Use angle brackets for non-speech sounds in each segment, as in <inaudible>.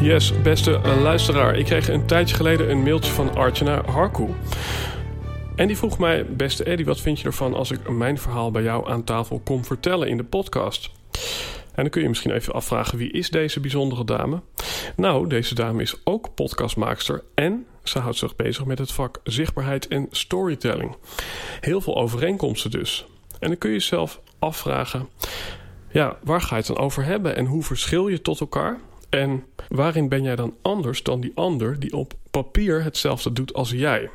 Yes, beste eh, luisteraar. Ik kreeg een tijdje geleden een mailtje van Archana Harku. En die vroeg mij, beste Eddie, wat vind je ervan als ik mijn verhaal bij jou aan tafel kom vertellen in de podcast? En dan kun je misschien even afvragen, wie is deze bijzondere dame? Nou, deze dame is ook podcastmaakster en ze houdt zich bezig met het vak zichtbaarheid en storytelling. Heel veel overeenkomsten dus. En dan kun je jezelf afvragen, ja, waar ga je het dan over hebben en hoe verschil je tot elkaar? En waarin ben jij dan anders dan die ander die op papier hetzelfde doet als jij?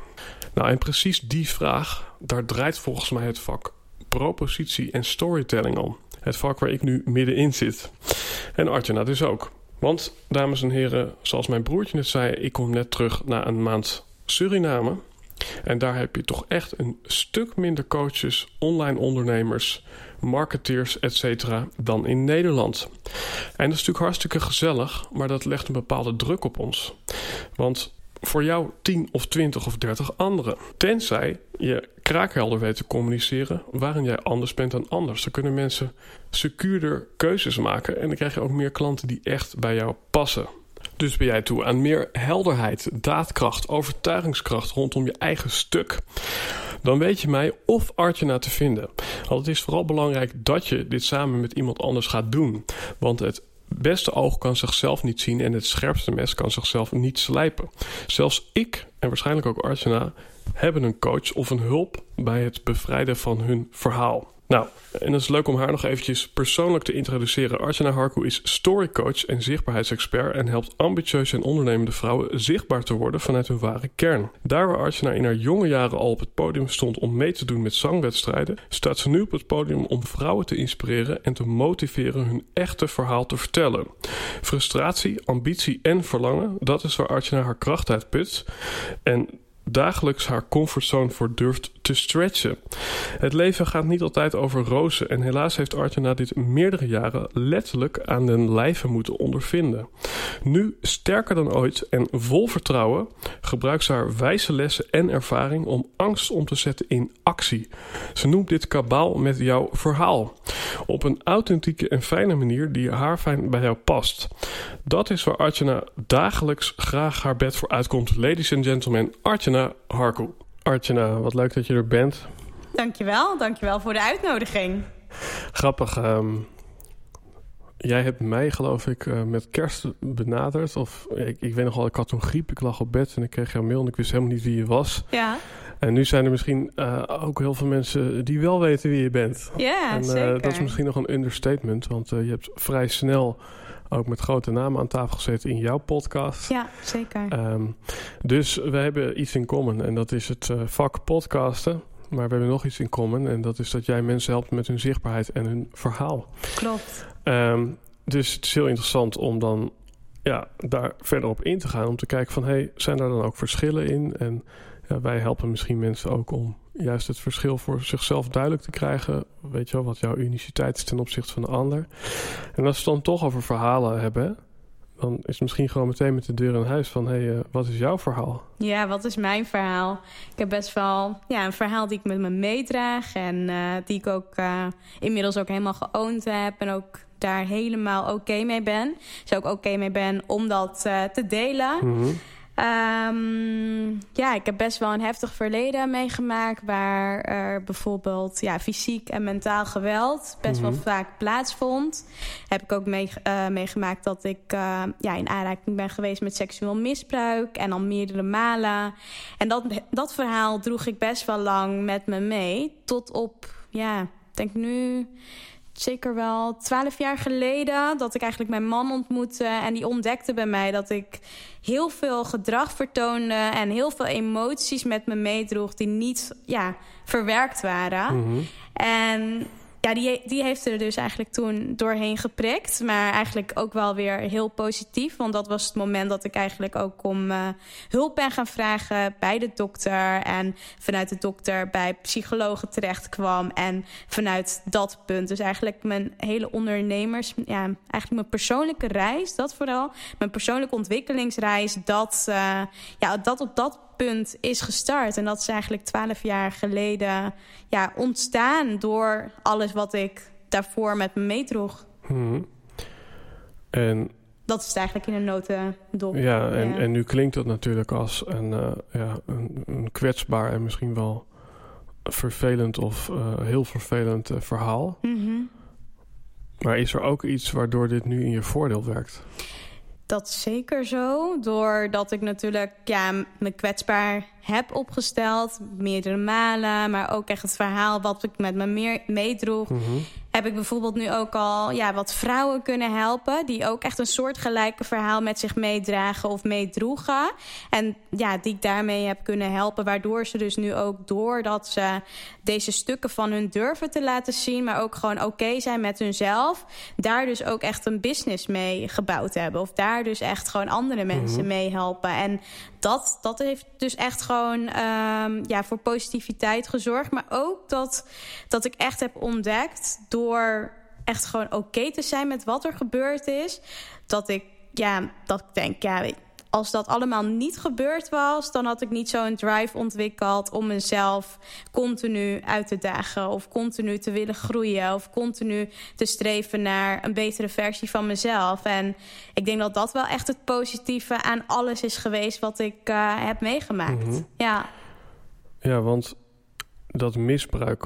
Nou, en precies die vraag, daar draait volgens mij het vak propositie en storytelling om. Het vak waar ik nu middenin zit. En Artjana dus ook. Want, dames en heren, zoals mijn broertje net zei, ik kom net terug na een maand Suriname. En daar heb je toch echt een stuk minder coaches, online ondernemers, marketeers, etc. dan in Nederland. En dat is natuurlijk hartstikke gezellig, maar dat legt een bepaalde druk op ons. Want voor jou 10 of 20 of 30 anderen. Tenzij je kraakhelder weet te communiceren waarin jij anders bent dan anders. Dan kunnen mensen secuurder keuzes maken en dan krijg je ook meer klanten die echt bij jou passen. Dus ben jij toe aan meer helderheid, daadkracht, overtuigingskracht rondom je eigen stuk. Dan weet je mij of Artjana te vinden. Want het is vooral belangrijk dat je dit samen met iemand anders gaat doen. Want het beste oog kan zichzelf niet zien en het scherpste mes kan zichzelf niet slijpen. Zelfs ik en waarschijnlijk ook Arjuna hebben een coach of een hulp bij het bevrijden van hun verhaal. Nou, en het is leuk om haar nog eventjes persoonlijk te introduceren. Arjuna Harku is storycoach en zichtbaarheidsexpert en helpt ambitieuze en ondernemende vrouwen zichtbaar te worden vanuit hun ware kern. Daar waar Arjuna in haar jonge jaren al op het podium stond om mee te doen met zangwedstrijden, staat ze nu op het podium om vrouwen te inspireren en te motiveren hun echte verhaal te vertellen. Frustratie, ambitie en verlangen, dat is waar Arjuna haar kracht uit put. En dagelijks haar comfortzone voor durft te stretchen. Het leven gaat niet altijd over rozen en helaas heeft Artjana dit meerdere jaren letterlijk aan den lijve moeten ondervinden. Nu sterker dan ooit en vol vertrouwen gebruikt ze haar wijze lessen en ervaring om angst om te zetten in actie. Ze noemt dit kabaal met jouw verhaal. Op een authentieke en fijne manier die haar fijn bij jou past. Dat is waar Artjana dagelijks graag haar bed voor uitkomt. Ladies and gentlemen, Artjana Harku. Artjana, wat leuk dat je er bent. Dankjewel, dankjewel voor de uitnodiging. Grappig. ehm, jij hebt mij, geloof ik, eh, met kerst benaderd. Of ik, ik weet nog wel, ik had toen griep, ik lag op bed en ik kreeg jouw mail en ik wist helemaal niet wie je was. Ja, En nu zijn er misschien eh, ook heel veel mensen die wel weten wie je bent. ja en eh, zeker. dat is misschien nog een understatement, want je hebt vrij snel ook met grote namen aan tafel gezeten in jouw podcast. Ja, zeker. Ehm, dus we hebben iets in common en dat is het eh, vak podcasten. Maar we hebben nog iets in common en dat is dat jij mensen helpt met hun zichtbaarheid en hun verhaal. Klopt. Ehm, dus het is heel interessant om dan ja, daar verder op in te gaan. Om te kijken van, hey, zijn daar dan ook verschillen in? En ja, wij helpen misschien mensen ook om juist het verschil voor zichzelf duidelijk te krijgen. Weet je wel, wat jouw uniciteit is ten opzichte van de ander. En als we het dan toch over verhalen hebben... dan is het misschien gewoon meteen met de deur in huis van... hé, hey, eh, wat is jouw verhaal? Ja, wat is mijn verhaal? Ik heb best wel ja, een verhaal die ik met me meedraag. En eh, die ik ook eh, inmiddels ook helemaal geowned heb. En ook daar helemaal oké mee ben. Dus ook oké mee ben om dat te delen. Mhm. Ehm, ja, ik heb best wel een heftig verleden meegemaakt... waar er bijvoorbeeld ja, fysiek en mentaal geweld best wel mhm. vaak plaatsvond. Heb ik ook mee, uh, meegemaakt dat ik uh, ja, in aanraking ben geweest met seksueel misbruik... en al meerdere malen. En dat, dat verhaal droeg ik best wel lang met me mee. Tot op, ja, ik denk nu zeker wel twaalf jaar geleden dat ik eigenlijk mijn man ontmoette. En die ontdekte bij mij dat ik heel veel gedrag vertoonde en heel veel emoties met me meedroeg die niet ja, verwerkt waren. Mhm. En ja, die, die heeft er dus eigenlijk toen doorheen geprikt. Maar eigenlijk ook wel weer heel positief. Want dat was het moment dat ik eigenlijk ook om uh, hulp ben gaan vragen bij de dokter. En vanuit de dokter bij psychologen terecht kwam. En vanuit dat punt, dus eigenlijk mijn hele ondernemers... Ja, eigenlijk mijn persoonlijke reis, dat vooral. Mijn persoonlijke ontwikkelingsreis, dat, uh, ja, dat op dat punt is gestart. En dat is eigenlijk twaalf jaar geleden ja, ontstaan door alles wat ik daarvoor met me meedroeg. Hmm. En dat is het eigenlijk in een notendop. Ja, en, en nu klinkt dat natuurlijk als een, uh, ja, een, een, kwetsbaar en misschien wel vervelend of uh, heel vervelend uh, verhaal. Mm -hmm. Maar is er ook iets waardoor dit nu in je voordeel werkt? Dat zeker zo. Doordat ik natuurlijk ja, me kwetsbaar heb opgesteld. Meerdere malen. Maar ook echt het verhaal wat ik met me meer meedroeg. Mm -hmm heb ik bijvoorbeeld nu ook al ja, wat vrouwen kunnen helpen... die ook echt een soortgelijke verhaal met zich meedragen of meedroegen. En ja, die ik daarmee heb kunnen helpen. Waardoor ze dus nu ook doordat ze deze stukken van hun durven te laten zien... maar ook gewoon oké zijn met hunzelf... daar dus ook echt een business mee gebouwd hebben. Of daar dus echt gewoon andere mensen mm mee helpen. En dat, dat heeft dus echt gewoon um, ja, voor positiviteit gezorgd. Maar ook dat, dat ik echt heb ontdekt door echt gewoon oké te zijn met wat er gebeurd is. Dat ik, ja, dat ik denk, ja, als dat allemaal niet gebeurd was... dan had ik niet zo'n drive ontwikkeld om mezelf continu uit te dagen... of continu te willen groeien of continu te streven naar een betere versie van mezelf. En ik denk dat dat wel echt het positieve aan alles is geweest... wat ik uh, heb meegemaakt. Mhm. Ja. Ja, want dat misbruik,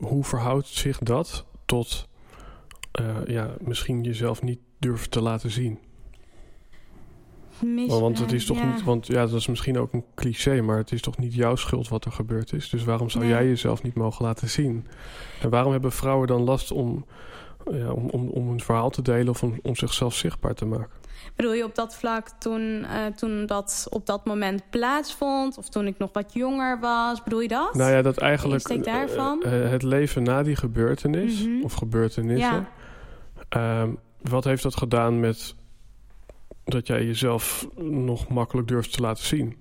hoe verhoudt zich dat tot... Uh, ja, misschien jezelf niet durven te laten zien? Want het is toch niet, want ja, dat is misschien ook een cliché, maar het is toch niet jouw schuld wat er gebeurd is. Dus waarom zou jij jezelf niet mogen laten zien? En waarom hebben vrouwen dan last om, ja, om, om, om een verhaal te delen of om, om zichzelf zichtbaar te maken? Bedoel je op dat vlak toen, uh, toen dat op dat moment plaatsvond? Of toen ik nog wat jonger was? Bedoel je dat? Nou ja, dat eigenlijk uh, uh, het leven na die gebeurtenis mm -hmm. of gebeurtenissen. Ja. Um, wat heeft dat gedaan met dat jij jezelf nog makkelijk durft te laten zien?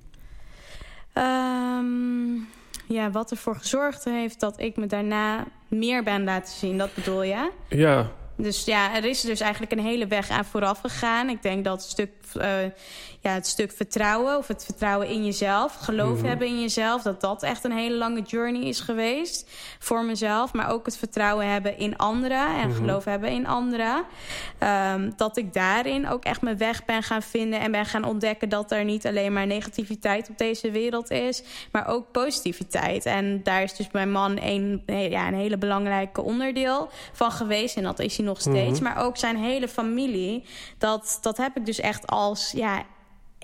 Um, ja, wat ervoor gezorgd heeft dat ik me daarna meer ben laten zien, dat bedoel je? Ja. Dus ja, er is dus eigenlijk een hele weg aan vooraf gegaan. Ik denk dat het stuk, uh, ja, het stuk vertrouwen of het vertrouwen in jezelf, geloof mm -hmm. hebben in jezelf, dat dat echt een hele lange journey is geweest voor mezelf. Maar ook het vertrouwen hebben in anderen en mm -hmm. geloof hebben in anderen. Um, dat ik daarin ook echt mijn weg ben gaan vinden en ben gaan ontdekken dat er niet alleen maar negativiteit op deze wereld is, maar ook positiviteit. En daar is dus mijn man een, ja, een hele belangrijke onderdeel van geweest. En dat is hij nog steeds. Mm -hmm. Maar ook zijn hele familie. Dat, dat heb ik dus echt als ja,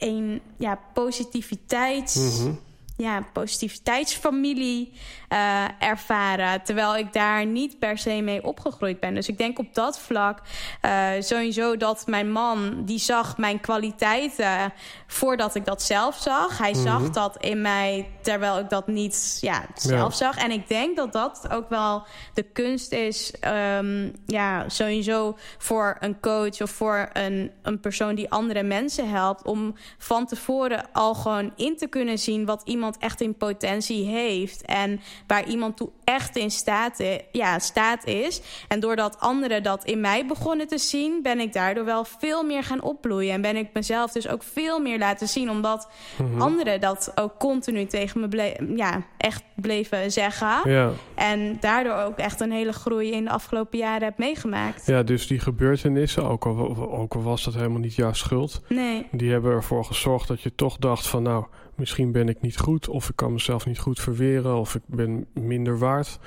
een ja, positiviteit. Mm -hmm. Ja, positiviteitsfamilie uh, ervaren. Terwijl ik daar niet per se mee opgegroeid ben. Dus ik denk op dat vlak uh, sowieso dat mijn man... die zag mijn kwaliteiten voordat ik dat zelf zag. Hij mm -hmm. zag dat in mij terwijl ik dat niet ja, zelf ja. zag. En ik denk dat dat ook wel de kunst is... Um, ja, sowieso voor een coach of voor een, een persoon die andere mensen helpt... om van tevoren al gewoon in te kunnen zien wat iemand echt in potentie heeft. En waar iemand toe echt in staat, ja, staat is. En doordat anderen dat in mij begonnen te zien, ben ik daardoor wel veel meer gaan opbloeien. En ben ik mezelf dus ook veel meer laten zien, omdat mhm. anderen dat ook continu tegen me ja, echt bleven zeggen. Ja. En daardoor ook echt een hele groei in de afgelopen jaren heb meegemaakt. Ja, dus die gebeurtenissen, ook al, ook al was dat helemaal niet jouw schuld, nee. die hebben ervoor gezorgd dat je toch dacht van nou misschien ben ik niet goed, of ik kan mezelf niet goed verweren, of ik ben minder waard.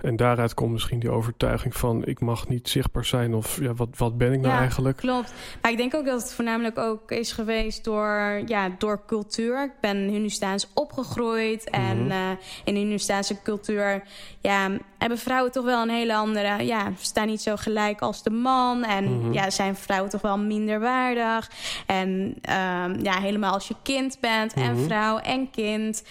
En daaruit komt misschien die overtuiging van ik mag niet zichtbaar zijn, of ja, wat, wat ben ik nou ja, eigenlijk? Klopt. Maar ik denk ook dat het voornamelijk ook is geweest door, ja, door cultuur. Ik ben Hindustaans opgegroeid en mm in de Hindustaanse cultuur ja, hebben vrouwen toch wel een hele andere, ja, staan niet zo gelijk als de man. En mhm. ja, zijn vrouwen toch wel minder waardig. En um, ja, helemaal als je kind bent en mhm. Vrouw en kind.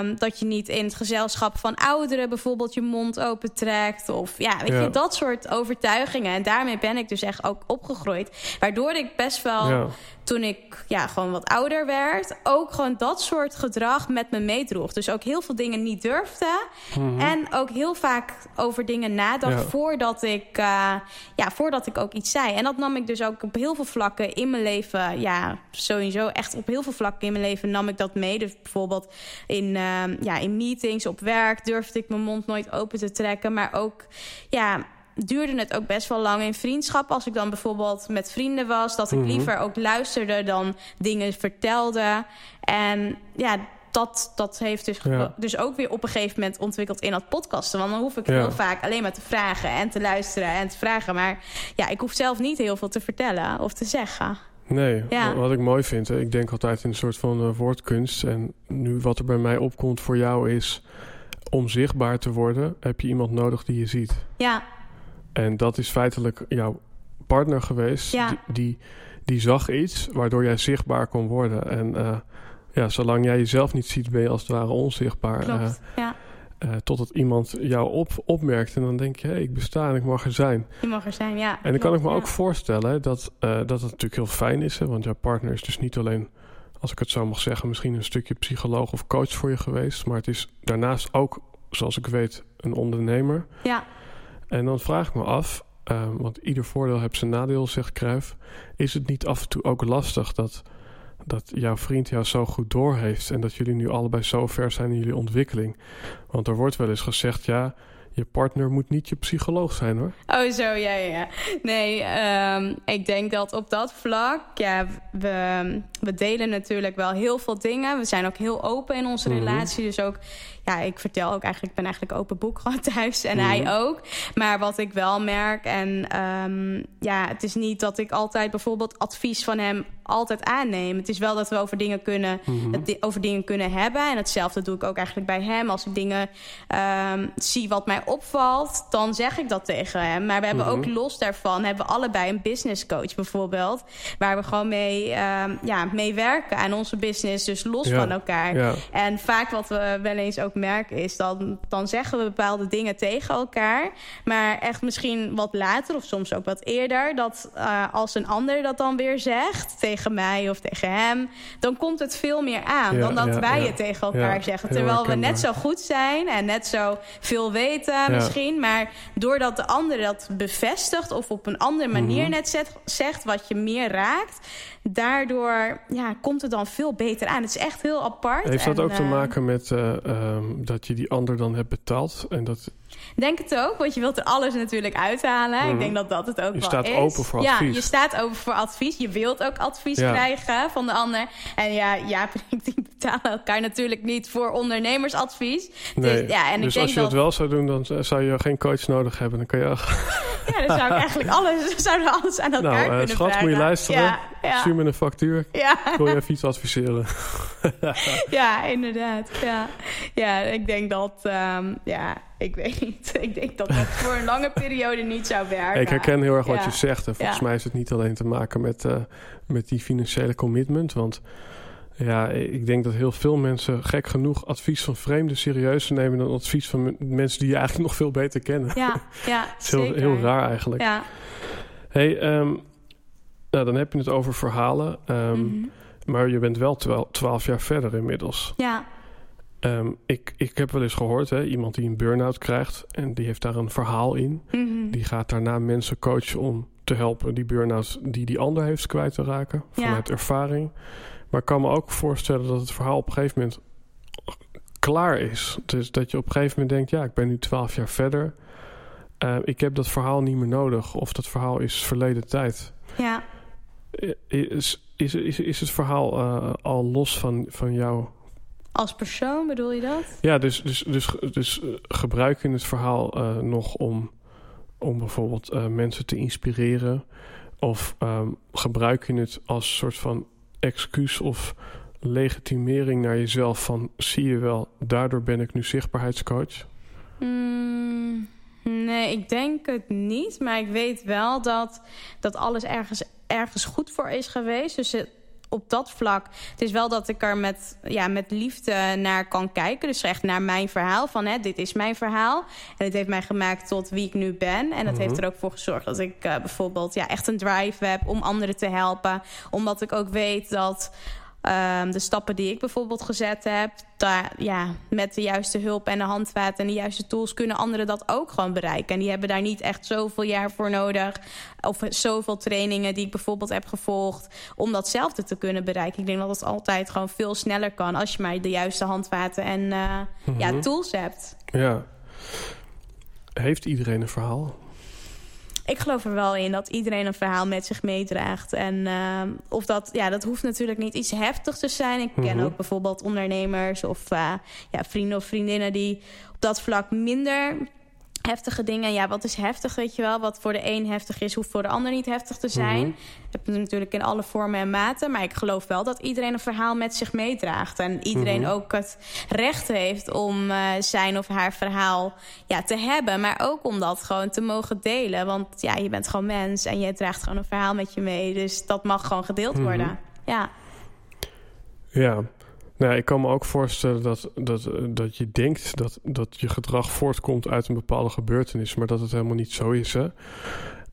Um, dat je niet in het gezelschap van ouderen bijvoorbeeld je mond opentrekt. Of ja, weet je, dat soort overtuigingen. En daarmee ben ik dus echt ook opgegroeid. Waardoor ik best wel... Ja toen ik ja, gewoon wat ouder werd, ook gewoon dat soort gedrag met me meedroeg. Dus ook heel veel dingen niet durfde. Mhm. En ook heel vaak over dingen nadacht voordat, ik, uh, ja, voordat ik ook iets zei. En dat nam ik dus ook op heel veel vlakken in mijn leven. Ja, sowieso echt op heel veel vlakken in mijn leven nam ik dat mee. Dus bijvoorbeeld in, uh, ja, in meetings, op werk durfde ik mijn mond nooit open te trekken. Maar ook ja, duurde het ook best wel lang in vriendschap. Als ik dan bijvoorbeeld met vrienden was, dat ik mhm. liever ook luisterde dan dingen vertelde. En ja, dat, dat heeft dus, dus ook weer op een gegeven moment ontwikkeld in dat podcasten. Want dan hoef ik heel vaak alleen maar te vragen en te luisteren en te vragen. Maar ja, ik hoef zelf niet heel veel te vertellen of te zeggen. Nee, wat ik mooi vind, ik denk altijd in een soort van uh, woordkunst. En nu wat er bij mij opkomt voor jou is... om zichtbaar te worden, heb je iemand nodig die je ziet. Ja. En dat is feitelijk jouw partner geweest. Die, die, die, zag iets waardoor jij zichtbaar kon worden. En uh, ja, zolang jij jezelf niet ziet, ben je als het ware onzichtbaar. Klopt, uh, ja. Uh, totdat iemand jou op, opmerkt en dan denk je, hey, ik besta en ik mag er zijn. Je mag er zijn, ja. En dan kan ik me ook voorstellen dat, dat het natuurlijk heel fijn is. Hè, want jouw partner is dus niet alleen, als ik het zo mag zeggen, misschien een stukje psycholoog of coach voor je geweest. Maar het is daarnaast ook, zoals ik weet, een ondernemer. Ja. En dan vraag ik me af, ehm, want ieder voordeel heeft zijn nadeel, zegt Kruif. Is het niet af en toe ook lastig dat, dat jouw vriend jou zo goed doorheeft en dat jullie nu allebei zo ver zijn in jullie ontwikkeling? Want er wordt wel eens gezegd, ja, je partner moet niet je psycholoog zijn hoor. Oh, zo, ja, ja. Nee, um, ik denk dat op dat vlak, ja, we, we delen natuurlijk wel heel veel dingen. We zijn ook heel open in onze mhm. relatie. Dus ook ja, ik vertel ook eigenlijk, ik ben eigenlijk open boek gewoon <laughs> thuis en hij mhm. ook. Maar wat ik wel merk, en um, ja, het is niet dat ik altijd bijvoorbeeld advies van hem altijd aanneem. Het is wel dat we over dingen kunnen, mm over dingen kunnen hebben. En hetzelfde doe ik ook eigenlijk bij hem. Als ik dingen um, zie wat mij opvalt, dan zeg ik dat tegen hem. Maar we hebben ook mhm. los daarvan, hebben we allebei een business coach bijvoorbeeld. Waar we gewoon mee, um, ja, mee werken aan onze business, dus los van elkaar. Ja. En vaak wat we wel eens ook merken is, dan, dan zeggen we bepaalde dingen tegen elkaar. Maar echt misschien wat later of soms ook wat eerder, dat uh, als een ander dat dan weer zegt tegen mij of tegen hem, dan komt het veel meer aan dan dat wij het tegen elkaar zeggen. Terwijl we net zo goed zijn en net zo veel weten misschien. Maar doordat de ander dat bevestigt of op een andere manier mhm. net zegt wat je meer raakt daardoor ja, komt het dan veel beter aan. Het is echt heel apart. Heeft dat ook te eh, maken met uh, um, dat je die ander dan hebt betaald? En dat Denk het ook, want je wilt er alles natuurlijk uithalen. Ik mhm. denk dat dat het ook je wel is. Je staat open voor advies. Ja, je staat open voor advies. Je wilt ook advies krijgen van de ander. En ja, Jaap en ik die betalen elkaar natuurlijk niet voor ondernemersadvies. Dus, nee. Dus, ja, en dus ik denk als je dat... wel zou doen, dan zou je geen coach nodig hebben. Dan kan je... ja, dan zou ik eigenlijk alles, zouden alles aan elkaar nou, uh, kunnen schat, vragen. moet je luisteren. Ja, ja. Stuur me een factuur. Ja. Ik wil je even iets adviseren. <laughs> ja, inderdaad. Ja. ja, ik denk dat... Um, ja, ik weet niet. <laughs> Ik denk dat dat voor een lange periode niet zou werken. Ik herken heel erg wat je zegt. En volgens mij is het niet alleen te maken met, uh, met die financiële commitment. Want ja, ik denk dat heel veel mensen gek genoeg advies van vreemden serieus nemen dan advies van mensen die je eigenlijk <laughs> nog veel beter kennen. Ja, <laughs> ja Het is heel, heel, raar eigenlijk. Ja. Hey, um, nou, dan heb je het over verhalen. Um, mm -hmm. Maar je bent wel twaalf jaar verder inmiddels. Ja. Ehm, ik, ik heb wel eens gehoord, hè, iemand die een burn-out krijgt en die heeft daar een verhaal in. Mhm. Die gaat daarna mensen coachen om te helpen die burn-out die die ander heeft kwijt te raken. Ja. Vanuit ervaring. Maar ik kan me ook voorstellen dat het verhaal op een gegeven moment klaar is. Dus dat je op een gegeven moment denkt, ja, ik ben nu twaalf jaar verder. Eh, ik heb dat verhaal niet meer nodig. Of dat verhaal is verleden tijd. Ja. Is, is, is, is het verhaal eh, al los van, van jou? Als persoon bedoel je dat? Ja, dus, dus, dus, dus eh, gebruik je het verhaal eh, nog om, om bijvoorbeeld eh, mensen te inspireren? Of ehm, gebruik je het als soort van excuus of legitimering naar jezelf van zie je wel, daardoor ben ik nu zichtbaarheidscoach? Mm, nee, ik denk het niet. Maar ik weet wel dat, dat alles ergens, ergens goed voor is geweest. Dus het- op dat vlak. Het is wel dat ik er met, ja, met liefde naar kan kijken. Dus echt naar mijn verhaal. Van hè, dit is mijn verhaal. En het heeft mij gemaakt tot wie ik nu ben. En dat Mhm. heeft er ook voor gezorgd dat ik eh, bijvoorbeeld ja, echt een drive heb om anderen te helpen. Omdat ik ook weet dat. Ehm, de stappen die ik bijvoorbeeld gezet heb, daar, ja, met de juiste hulp en de handvaten en de juiste tools kunnen anderen dat ook gewoon bereiken. En die hebben daar niet echt zoveel jaar voor nodig. Of zoveel trainingen die ik bijvoorbeeld heb gevolgd om datzelfde te kunnen bereiken. Ik denk dat het altijd gewoon veel sneller kan als je maar de juiste handvaten en eh, ja, Mhm. tools hebt. Ja. Heeft iedereen een verhaal? Ik geloof er wel in dat iedereen een verhaal met zich meedraagt. En ehm, of dat, ja, dat hoeft natuurlijk niet iets heftigs te zijn. Ik ken Mhm. ook bijvoorbeeld ondernemers of eh, ja, vrienden of vriendinnen die op dat vlak minder heftige dingen. Ja, wat is heftig, weet je wel? Wat voor de een heftig is, hoeft voor de ander niet heftig te zijn. Hebt het natuurlijk in alle vormen en maten. Maar ik geloof wel dat iedereen een verhaal met zich meedraagt. En iedereen Mhm. ook het recht heeft om eh, zijn of haar verhaal ja, te hebben. Maar ook om dat gewoon te mogen delen. Want ja, je bent gewoon mens en je draagt gewoon een verhaal met je mee. Dus dat mag gewoon gedeeld Mhm. worden. Ja. Ja, nou, ik kan me ook voorstellen dat, dat, dat je denkt dat, dat je gedrag voortkomt uit een bepaalde gebeurtenis, maar dat het helemaal niet zo is. Hè?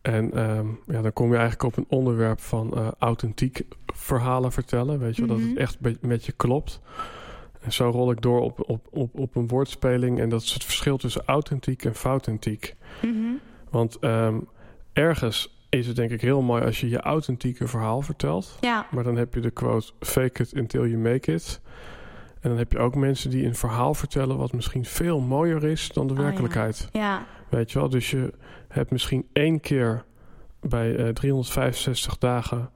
En ehm, ja, dan kom je eigenlijk op een onderwerp van eh, authentiek verhalen vertellen. Weet je dat Mhm. het echt be- met je klopt. En zo rol ik door op, op, op, op een woordspeling. En dat is het verschil tussen authentiek en foutentiek. Mhm. Want ehm, ergens is het denk ik heel mooi als je je authentieke verhaal vertelt. Ja. Maar dan heb je de quote: fake it until you make it. En dan heb je ook mensen die een verhaal vertellen wat misschien veel mooier is dan de Oh, werkelijkheid. Ja. Weet je wel? Dus je hebt misschien één keer bij eh, 365 dagen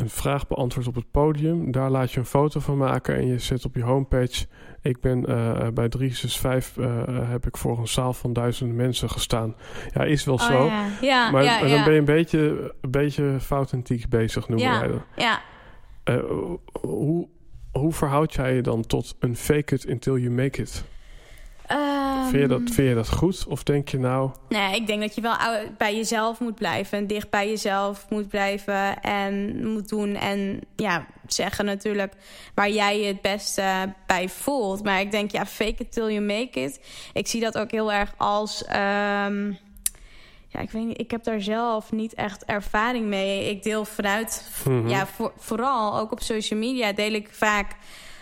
een vraag beantwoord op het podium. Daar laat je een foto van maken en je zet op je homepage. Ik ben eh, bij 365 eh, heb ik voor een zaal van duizenden mensen gestaan. Ja, is wel Oh, zo. ja. Ja, Maar, ja, dan ben je een beetje, een beetje foutentiek bezig, noemen Ja. wij dat. Ja. Eh, hoe, hoe verhoud jij je dan tot een fake it until you make it? Vind, je dat, vind je dat goed? Of denk je nou... Nee, ik denk dat je wel bij jezelf moet blijven. En dicht bij jezelf moet blijven. En moet doen. En ja, zeggen natuurlijk waar jij je het beste bij voelt. Maar ik denk, ja, fake it till you make it. Ik zie dat ook heel erg als... ehm, ja, ik weet niet, ik heb daar zelf niet echt ervaring mee. Ik deel vanuit, Mhm. ja, voor, vooral ook op social media deel ik vaak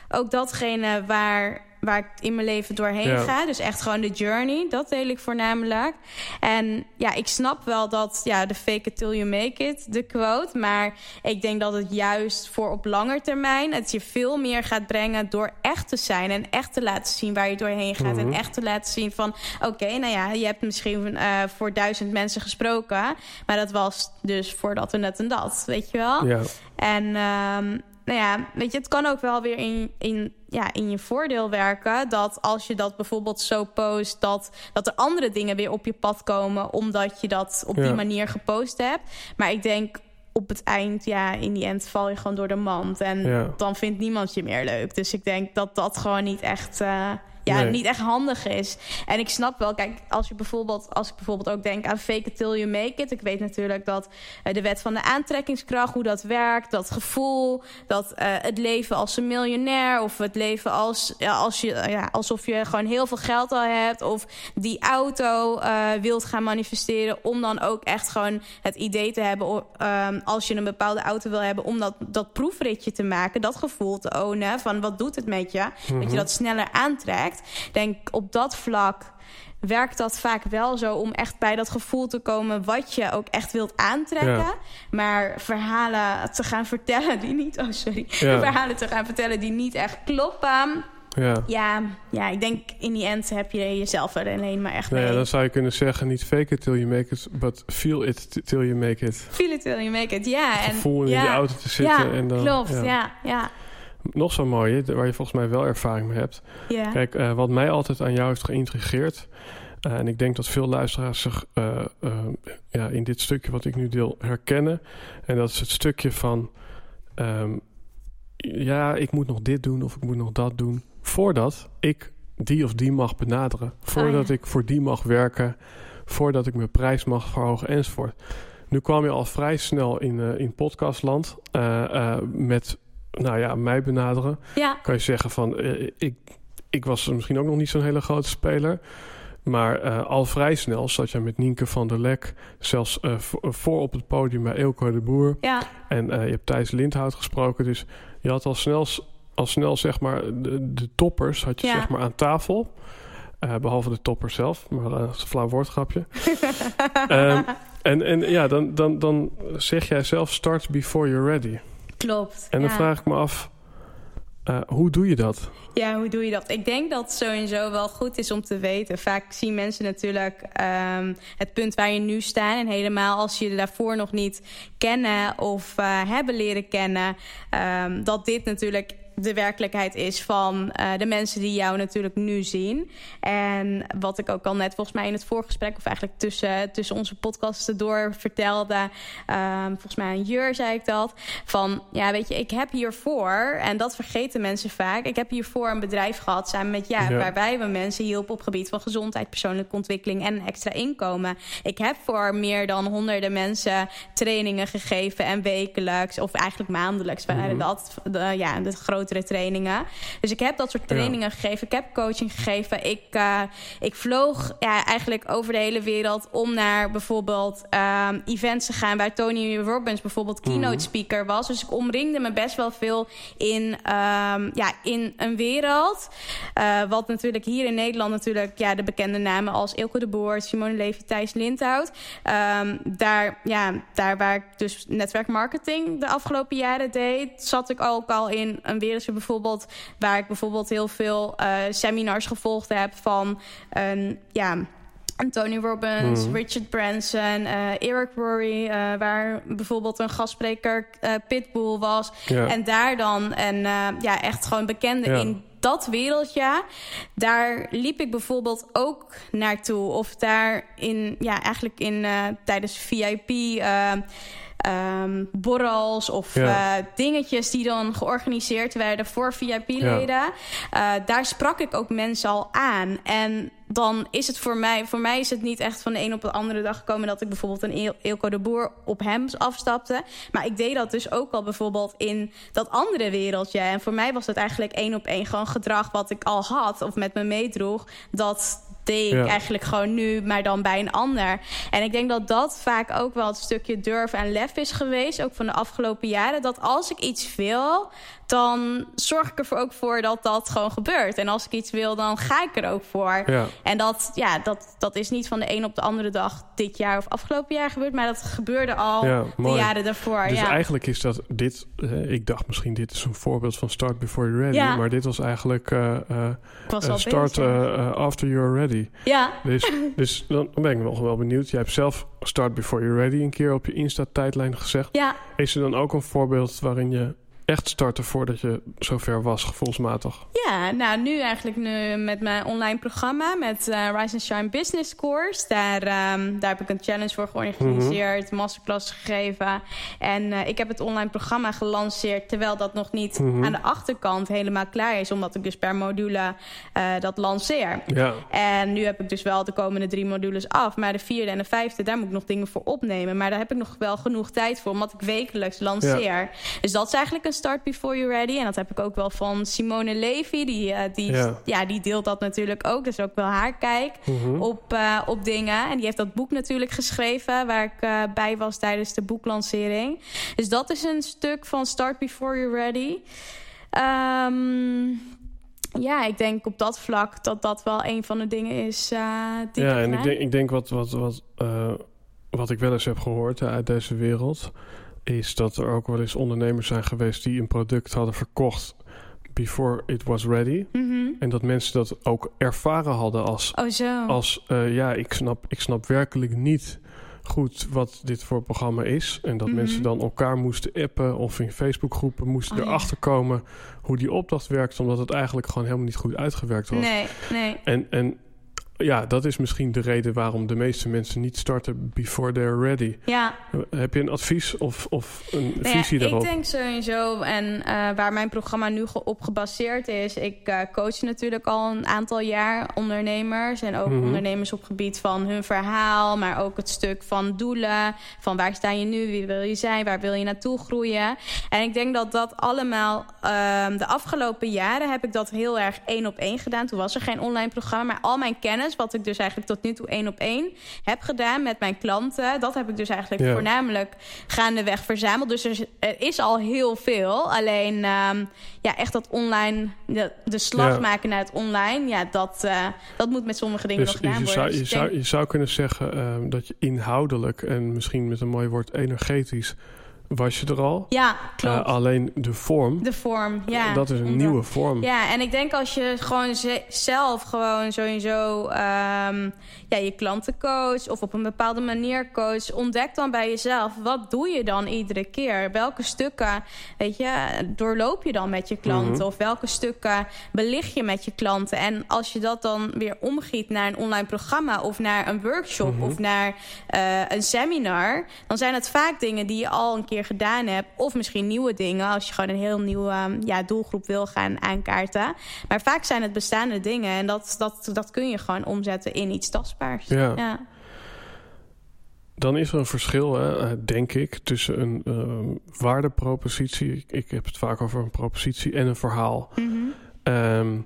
ook datgene waar, waar ik in mijn leven doorheen Ja. ga. Dus echt gewoon de journey, dat deel ik voornamelijk. En ja, ik snap wel dat, ja, de fake it till you make it, de quote. Maar ik denk dat het juist voor op langer termijn... het je veel meer gaat brengen door echt te zijn... en echt te laten zien waar je doorheen gaat. Mhm. En echt te laten zien van... oké, nou ja, je hebt misschien eh, voor duizend mensen gesproken... maar dat was dus voor dat en dat en dat, weet je wel? Ja, En ehm, nou ja, weet je, het kan ook wel weer in, in, ja, in je voordeel werken. Dat als je dat bijvoorbeeld zo post, dat, dat er andere dingen weer op je pad komen. Omdat je dat op Ja. die manier gepost hebt. Maar ik denk op het eind, ja, in die end val je gewoon door de mand. En Ja. dan vindt niemand je meer leuk. Dus ik denk dat dat gewoon niet echt, eh, ja, Nee. niet echt handig is. En ik snap wel, kijk, als je bijvoorbeeld, als ik bijvoorbeeld ook denk aan fake it till you make it. Ik weet natuurlijk dat eh, de wet van de aantrekkingskracht, hoe dat werkt, dat gevoel, dat eh, het leven als een miljonair of het leven als, ja, als je, ja, alsof je gewoon heel veel geld al hebt of die auto eh, wilt gaan manifesteren, om dan ook echt gewoon het idee te hebben, ehm, als je een bepaalde auto wil hebben, om dat, dat proefritje te maken, dat gevoel te ownen van wat doet het met je, dat je dat sneller aantrekt. Ik Denk op dat vlak werkt dat vaak wel zo om echt bij dat gevoel te komen wat je ook echt wilt aantrekken. Ja. Maar verhalen te gaan vertellen die niet, oh sorry, Ja. <laughs> verhalen te gaan vertellen die niet echt kloppen. Ja. Ja, ja, ik denk in die end heb je jezelf er alleen maar echt Nou ja, mee. dan zou je kunnen zeggen, niet fake it till you make it, but feel it till you make it. Feel it till you make it, ja. En, Gevoel in ja, die auto te zitten. ja, en dan, klopt, ja, ja. Nog zo'n mooie, waar je volgens mij wel ervaring mee hebt. Kijk, eh, wat mij altijd aan jou heeft geïntrigeerd... eh, en ik denk dat veel luisteraars zich eh, ja, in dit stukje wat ik nu deel herkennen. En dat is het stukje van... ehm, ja, ik moet nog dit doen of ik moet nog dat doen... voordat ik die of die mag benaderen. Voordat ja. ik voor die mag werken. Voordat ik mijn prijs mag verhogen enzovoort. Nu kwam je al vrij snel in, eh, in podcastland met... Nou ja, mij benaderen ja. kan je zeggen van eh, ik, ik was misschien ook nog niet zo'n hele grote speler. Maar eh, al vrij snel zat je met Nienke van der Lek, zelfs eh, vo- voor op het podium bij Eelco de Boer. ja. En je hebt Thijs Lindhout gesproken. Dus je had al snel, al snel zeg maar, de, de toppers had je Ja. zeg maar aan tafel. Eh, behalve de topper zelf, maar dat is een flauw woordgrapje. <laughs> Ehm, en, en ja, dan, dan, dan zeg jij zelf start before you're ready. Klopt. En dan ja. vraag ik me af, eh, hoe doe je dat? Ja, hoe doe je dat? Ik denk dat het sowieso wel goed is om te weten. Vaak zien mensen natuurlijk ehm, het punt waar je nu staat. En helemaal als je je daarvoor nog niet kennen of eh, hebben leren kennen. ehm, dat dit natuurlijk de werkelijkheid is van eh, de mensen die jou natuurlijk nu zien. En wat ik ook al net volgens mij in het voorgesprek... of eigenlijk tussen, tussen onze podcasten door vertelde... ehm, volgens mij aan Jur zei ik dat... van ja, weet je, ik heb hiervoor... en dat vergeten mensen vaak... ik heb hiervoor een bedrijf gehad samen met jou... Ja. waarbij we mensen hielpen op gebied van gezondheid... persoonlijke ontwikkeling en extra inkomen. Ik heb voor meer dan honderden mensen trainingen gegeven... en wekelijks, of eigenlijk maandelijks waren dat... De, ja, de grotere trainingen. Dus ik heb dat soort trainingen gegeven. Ik heb coaching gegeven. Ik, eh, ik vloog ja, eigenlijk over de hele wereld om naar bijvoorbeeld ehm, events te gaan waar Tony Robbins bijvoorbeeld keynote speaker was. Dus ik omringde me best wel veel in, ehm, ja, in een wereld. eh, wat natuurlijk hier in Nederland natuurlijk ja, de bekende namen als Ilke de Boer, Simone Levy, Thijs Lindhout. Ehm, daar, ja, daar waar ik dus netwerkmarketing de afgelopen jaren deed, zat ik ook al in een wereldje bijvoorbeeld waar ik bijvoorbeeld heel veel eh, seminars gevolgd heb van een ja. Tony Robbins, Mhm. Richard Branson, eh, Eric Rory, eh, waar bijvoorbeeld een gastspreker Pitbull was. Ja. En daar dan en ja, echt gewoon bekende Ja. in dat wereldje. Daar liep ik bijvoorbeeld ook naartoe. Of daar in, ja, eigenlijk in tijdens VIP. Eh, ehm, borrels of Ja. eh, dingetjes die dan georganiseerd werden voor VIP-leden. Eh, daar sprak ik ook mensen al aan. En dan is het voor mij, voor mij is het niet echt van de een op de andere dag gekomen dat ik bijvoorbeeld een Ilko de Boer op hem afstapte. Maar ik deed dat dus ook al bijvoorbeeld in dat andere wereldje. En voor mij was het eigenlijk één op één gewoon gedrag wat ik al had of met me meedroeg. Dat deed ik Ja. eigenlijk gewoon nu, maar dan bij een ander. En ik denk dat dat vaak ook wel het stukje durf en lef is geweest, ook van de afgelopen jaren. Dat als ik iets wil, dan zorg ik er ook voor dat dat gewoon gebeurt. En als ik iets wil, dan ga ik er ook voor. Ja. En dat, ja, dat, dat is niet van de een op de andere dag dit jaar of afgelopen jaar gebeurd, maar dat gebeurde al Ja, de jaren daarvoor. Dus ja. eigenlijk is dat dit... eh, ik dacht misschien dit is een voorbeeld van start before you're ready. Maar dit was eigenlijk eh, ik was al start after you're ready. ja, Dus, dus dan ben ik nog wel benieuwd. Jij hebt zelf start before you're ready een keer op je Insta-tijdlijn gezegd. ja, Is er dan ook een voorbeeld waarin je echt starten voordat je zover was, gevoelsmatig? Ja, nou nu eigenlijk nu met mijn online programma met uh, Rise and Shine Business Course. Daar, um, daar heb ik een challenge voor georganiseerd, mm -hmm. masterclass gegeven. En uh, ik heb het online programma gelanceerd terwijl dat nog niet mm -hmm. aan de achterkant helemaal klaar is. Omdat ik dus per module uh, dat lanceer. Ja. En nu heb ik dus wel de komende drie modules af. Maar de vierde en de vijfde, daar moet ik nog dingen voor opnemen. Maar daar heb ik nog wel genoeg tijd voor, omdat ik wekelijks lanceer. Ja. Dus dat is eigenlijk een start before you're ready. En dat heb ik ook wel van Simone Levy. Die, uh, die, ja. ja. die deelt dat natuurlijk ook. Dus ook wel haar kijk mm -hmm. op, uh, op dingen. En die heeft dat boek natuurlijk geschreven... waar ik uh, bij was tijdens de boeklancering. Dus dat is een stuk van Start Before You're Ready. Um, ja, ik denk op dat vlak dat dat wel een van de dingen is die Ja, en ik denk, ik denk wat, wat, wat, wat ik wel eens heb gehoord uit deze wereld is dat er ook wel eens ondernemers zijn geweest die een product hadden verkocht before it was ready. Mm -hmm. En dat mensen dat ook ervaren hadden als, oh, zo. als uh, ja, ik snap, ik snap werkelijk niet goed wat dit voor programma is. En dat Mhm. mm -hmm. mensen dan elkaar moesten appen of in Facebookgroepen moesten Oh, erachter ja. komen hoe die opdracht werkt, omdat het eigenlijk gewoon helemaal niet goed uitgewerkt was. Nee, nee. En, en ja, dat is misschien de reden waarom de meeste mensen niet starten before they're ready. Ja. Heb je een advies of, of een nou visie ja, daarop? Ik denk sowieso, en uh, waar mijn programma nu op gebaseerd is... ik uh, coach natuurlijk al een aantal jaar ondernemers... en ook Mhm. mm -hmm. ondernemers op gebied van hun verhaal... maar ook het stuk van doelen, van waar sta je nu, wie wil je zijn... waar wil je naartoe groeien. En ik denk dat dat allemaal... Uh, de afgelopen jaren heb ik dat heel erg één op één gedaan. Toen was er geen online programma, maar al mijn kennis wat ik dus eigenlijk tot nu toe één op één heb gedaan met mijn klanten. Dat heb ik dus eigenlijk Ja. voornamelijk gaandeweg verzameld. Dus er is, er is al heel veel. Alleen ehm, ja, echt dat online, de, de slag Ja. maken naar het online. Ja, dat, eh, dat moet met sommige dingen Dus nog gedaan je worden. zou, Dus je, ik zou, je zou kunnen zeggen ehm, dat je inhoudelijk en misschien met een mooi woord energetisch was je er al. ja, klopt. Eh, alleen de vorm, de vorm, ja. dat is een nieuwe vorm. Ja, en ik denk als je gewoon ze- zelf gewoon sowieso ehm, ja, je klanten coach of op een bepaalde manier coach, ontdek dan bij jezelf wat doe je dan iedere keer? Welke stukken, weet je, doorloop je dan met je klanten Mhm. of welke stukken belicht je met je klanten? En als je dat dan weer omgiet naar een online programma of naar een workshop Mhm. of naar eh, een seminar, dan zijn het vaak dingen die je al een keer gedaan hebt of misschien nieuwe dingen als je gewoon een heel nieuwe um, ja, doelgroep wil gaan aankaarten. Maar vaak zijn het bestaande dingen en dat, dat, dat kun je gewoon omzetten in iets tastbaars. Ja. ja. Dan is er een verschil, hè, eh, denk ik, tussen een ehm, waardepropositie. Ik, heb het vaak over een propositie en een verhaal. Mhm. Ehm,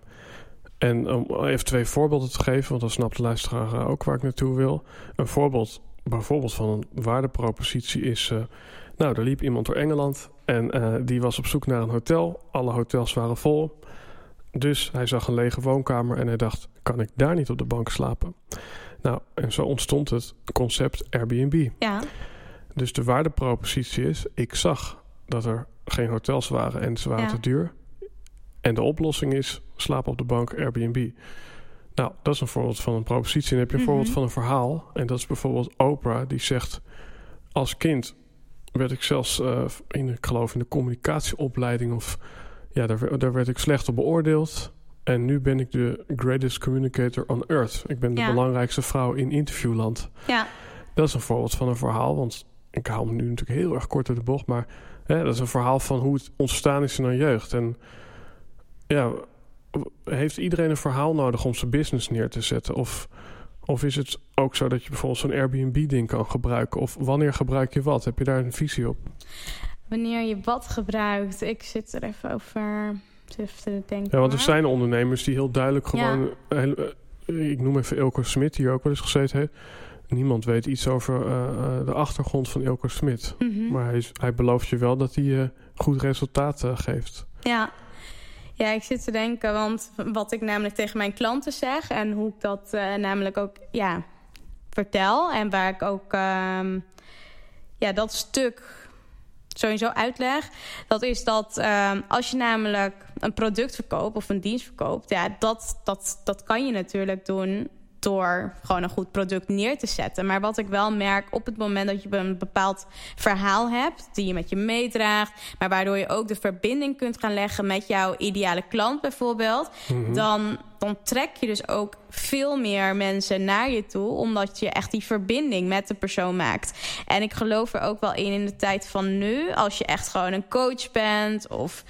en om even twee voorbeelden te geven, want dan snapt de luisteraar ook waar ik naartoe wil. Een voorbeeld bijvoorbeeld van een waardepropositie is... eh, nou, er liep iemand door Engeland en eh, die was op zoek naar een hotel. Alle hotels waren vol. Dus hij zag een lege woonkamer en hij dacht... kan ik daar niet op de bank slapen? Nou, en zo ontstond het concept Airbnb. Ja. Dus de waardepropositie is... ik zag dat er geen hotels waren en ze waren Ja. te duur. En de oplossing is slapen op de bank Airbnb. Nou, dat is een voorbeeld van een propositie. En dan heb je een Mhm. voorbeeld van een verhaal. En dat is bijvoorbeeld Oprah die zegt... als kind werd ik zelfs eh, in, ik geloof in de communicatieopleiding... of ja, daar, werd- daar werd ik slecht op beoordeeld... En nu ben ik de greatest communicator on earth. Ik ben de Ja. belangrijkste vrouw in interviewland. ja. Dat is een voorbeeld van een verhaal. Want ik hou me nu natuurlijk heel erg kort door de bocht. Maar hè, dat is een verhaal van hoe het ontstaan is in een jeugd. En ja, heeft iedereen een verhaal nodig om zijn business neer te zetten? Of, of is het ook zo dat je bijvoorbeeld zo'n Airbnb-ding kan gebruiken? Of wanneer gebruik je wat? Heb je daar een visie op? Wanneer je wat gebruikt. Ik zit er even over te denken. Ja, want er zijn ondernemers die heel duidelijk gewoon... heel- eh, ik noem even Ilko Smit, die hier ook wel eens gezeten heeft. Niemand weet iets over eh, eh, de achtergrond van Ilko Smit. Mhm. Maar hij, hij belooft je wel dat hij eh, goed resultaat eh, geeft. Ja. Ja, ik zit te denken, want wat ik namelijk tegen mijn klanten zeg en hoe ik dat eh, namelijk ook ja, vertel en waar ik ook ehm, ja, dat stuk sowieso uitleg, dat is dat ehm, als je namelijk een product verkoopt of een dienst verkoopt, ja, dat, dat, dat kan je natuurlijk doen door gewoon een goed product neer te zetten. Maar wat ik wel merk op het moment dat je een bepaald verhaal hebt, die je met je meedraagt, maar waardoor je ook de verbinding kunt gaan leggen met jouw ideale klant bijvoorbeeld, mhm. dan dan trek je dus ook veel meer mensen naar je toe, omdat je echt die verbinding met de persoon maakt. En ik geloof er ook wel in in de tijd van nu, als je echt gewoon een coach bent of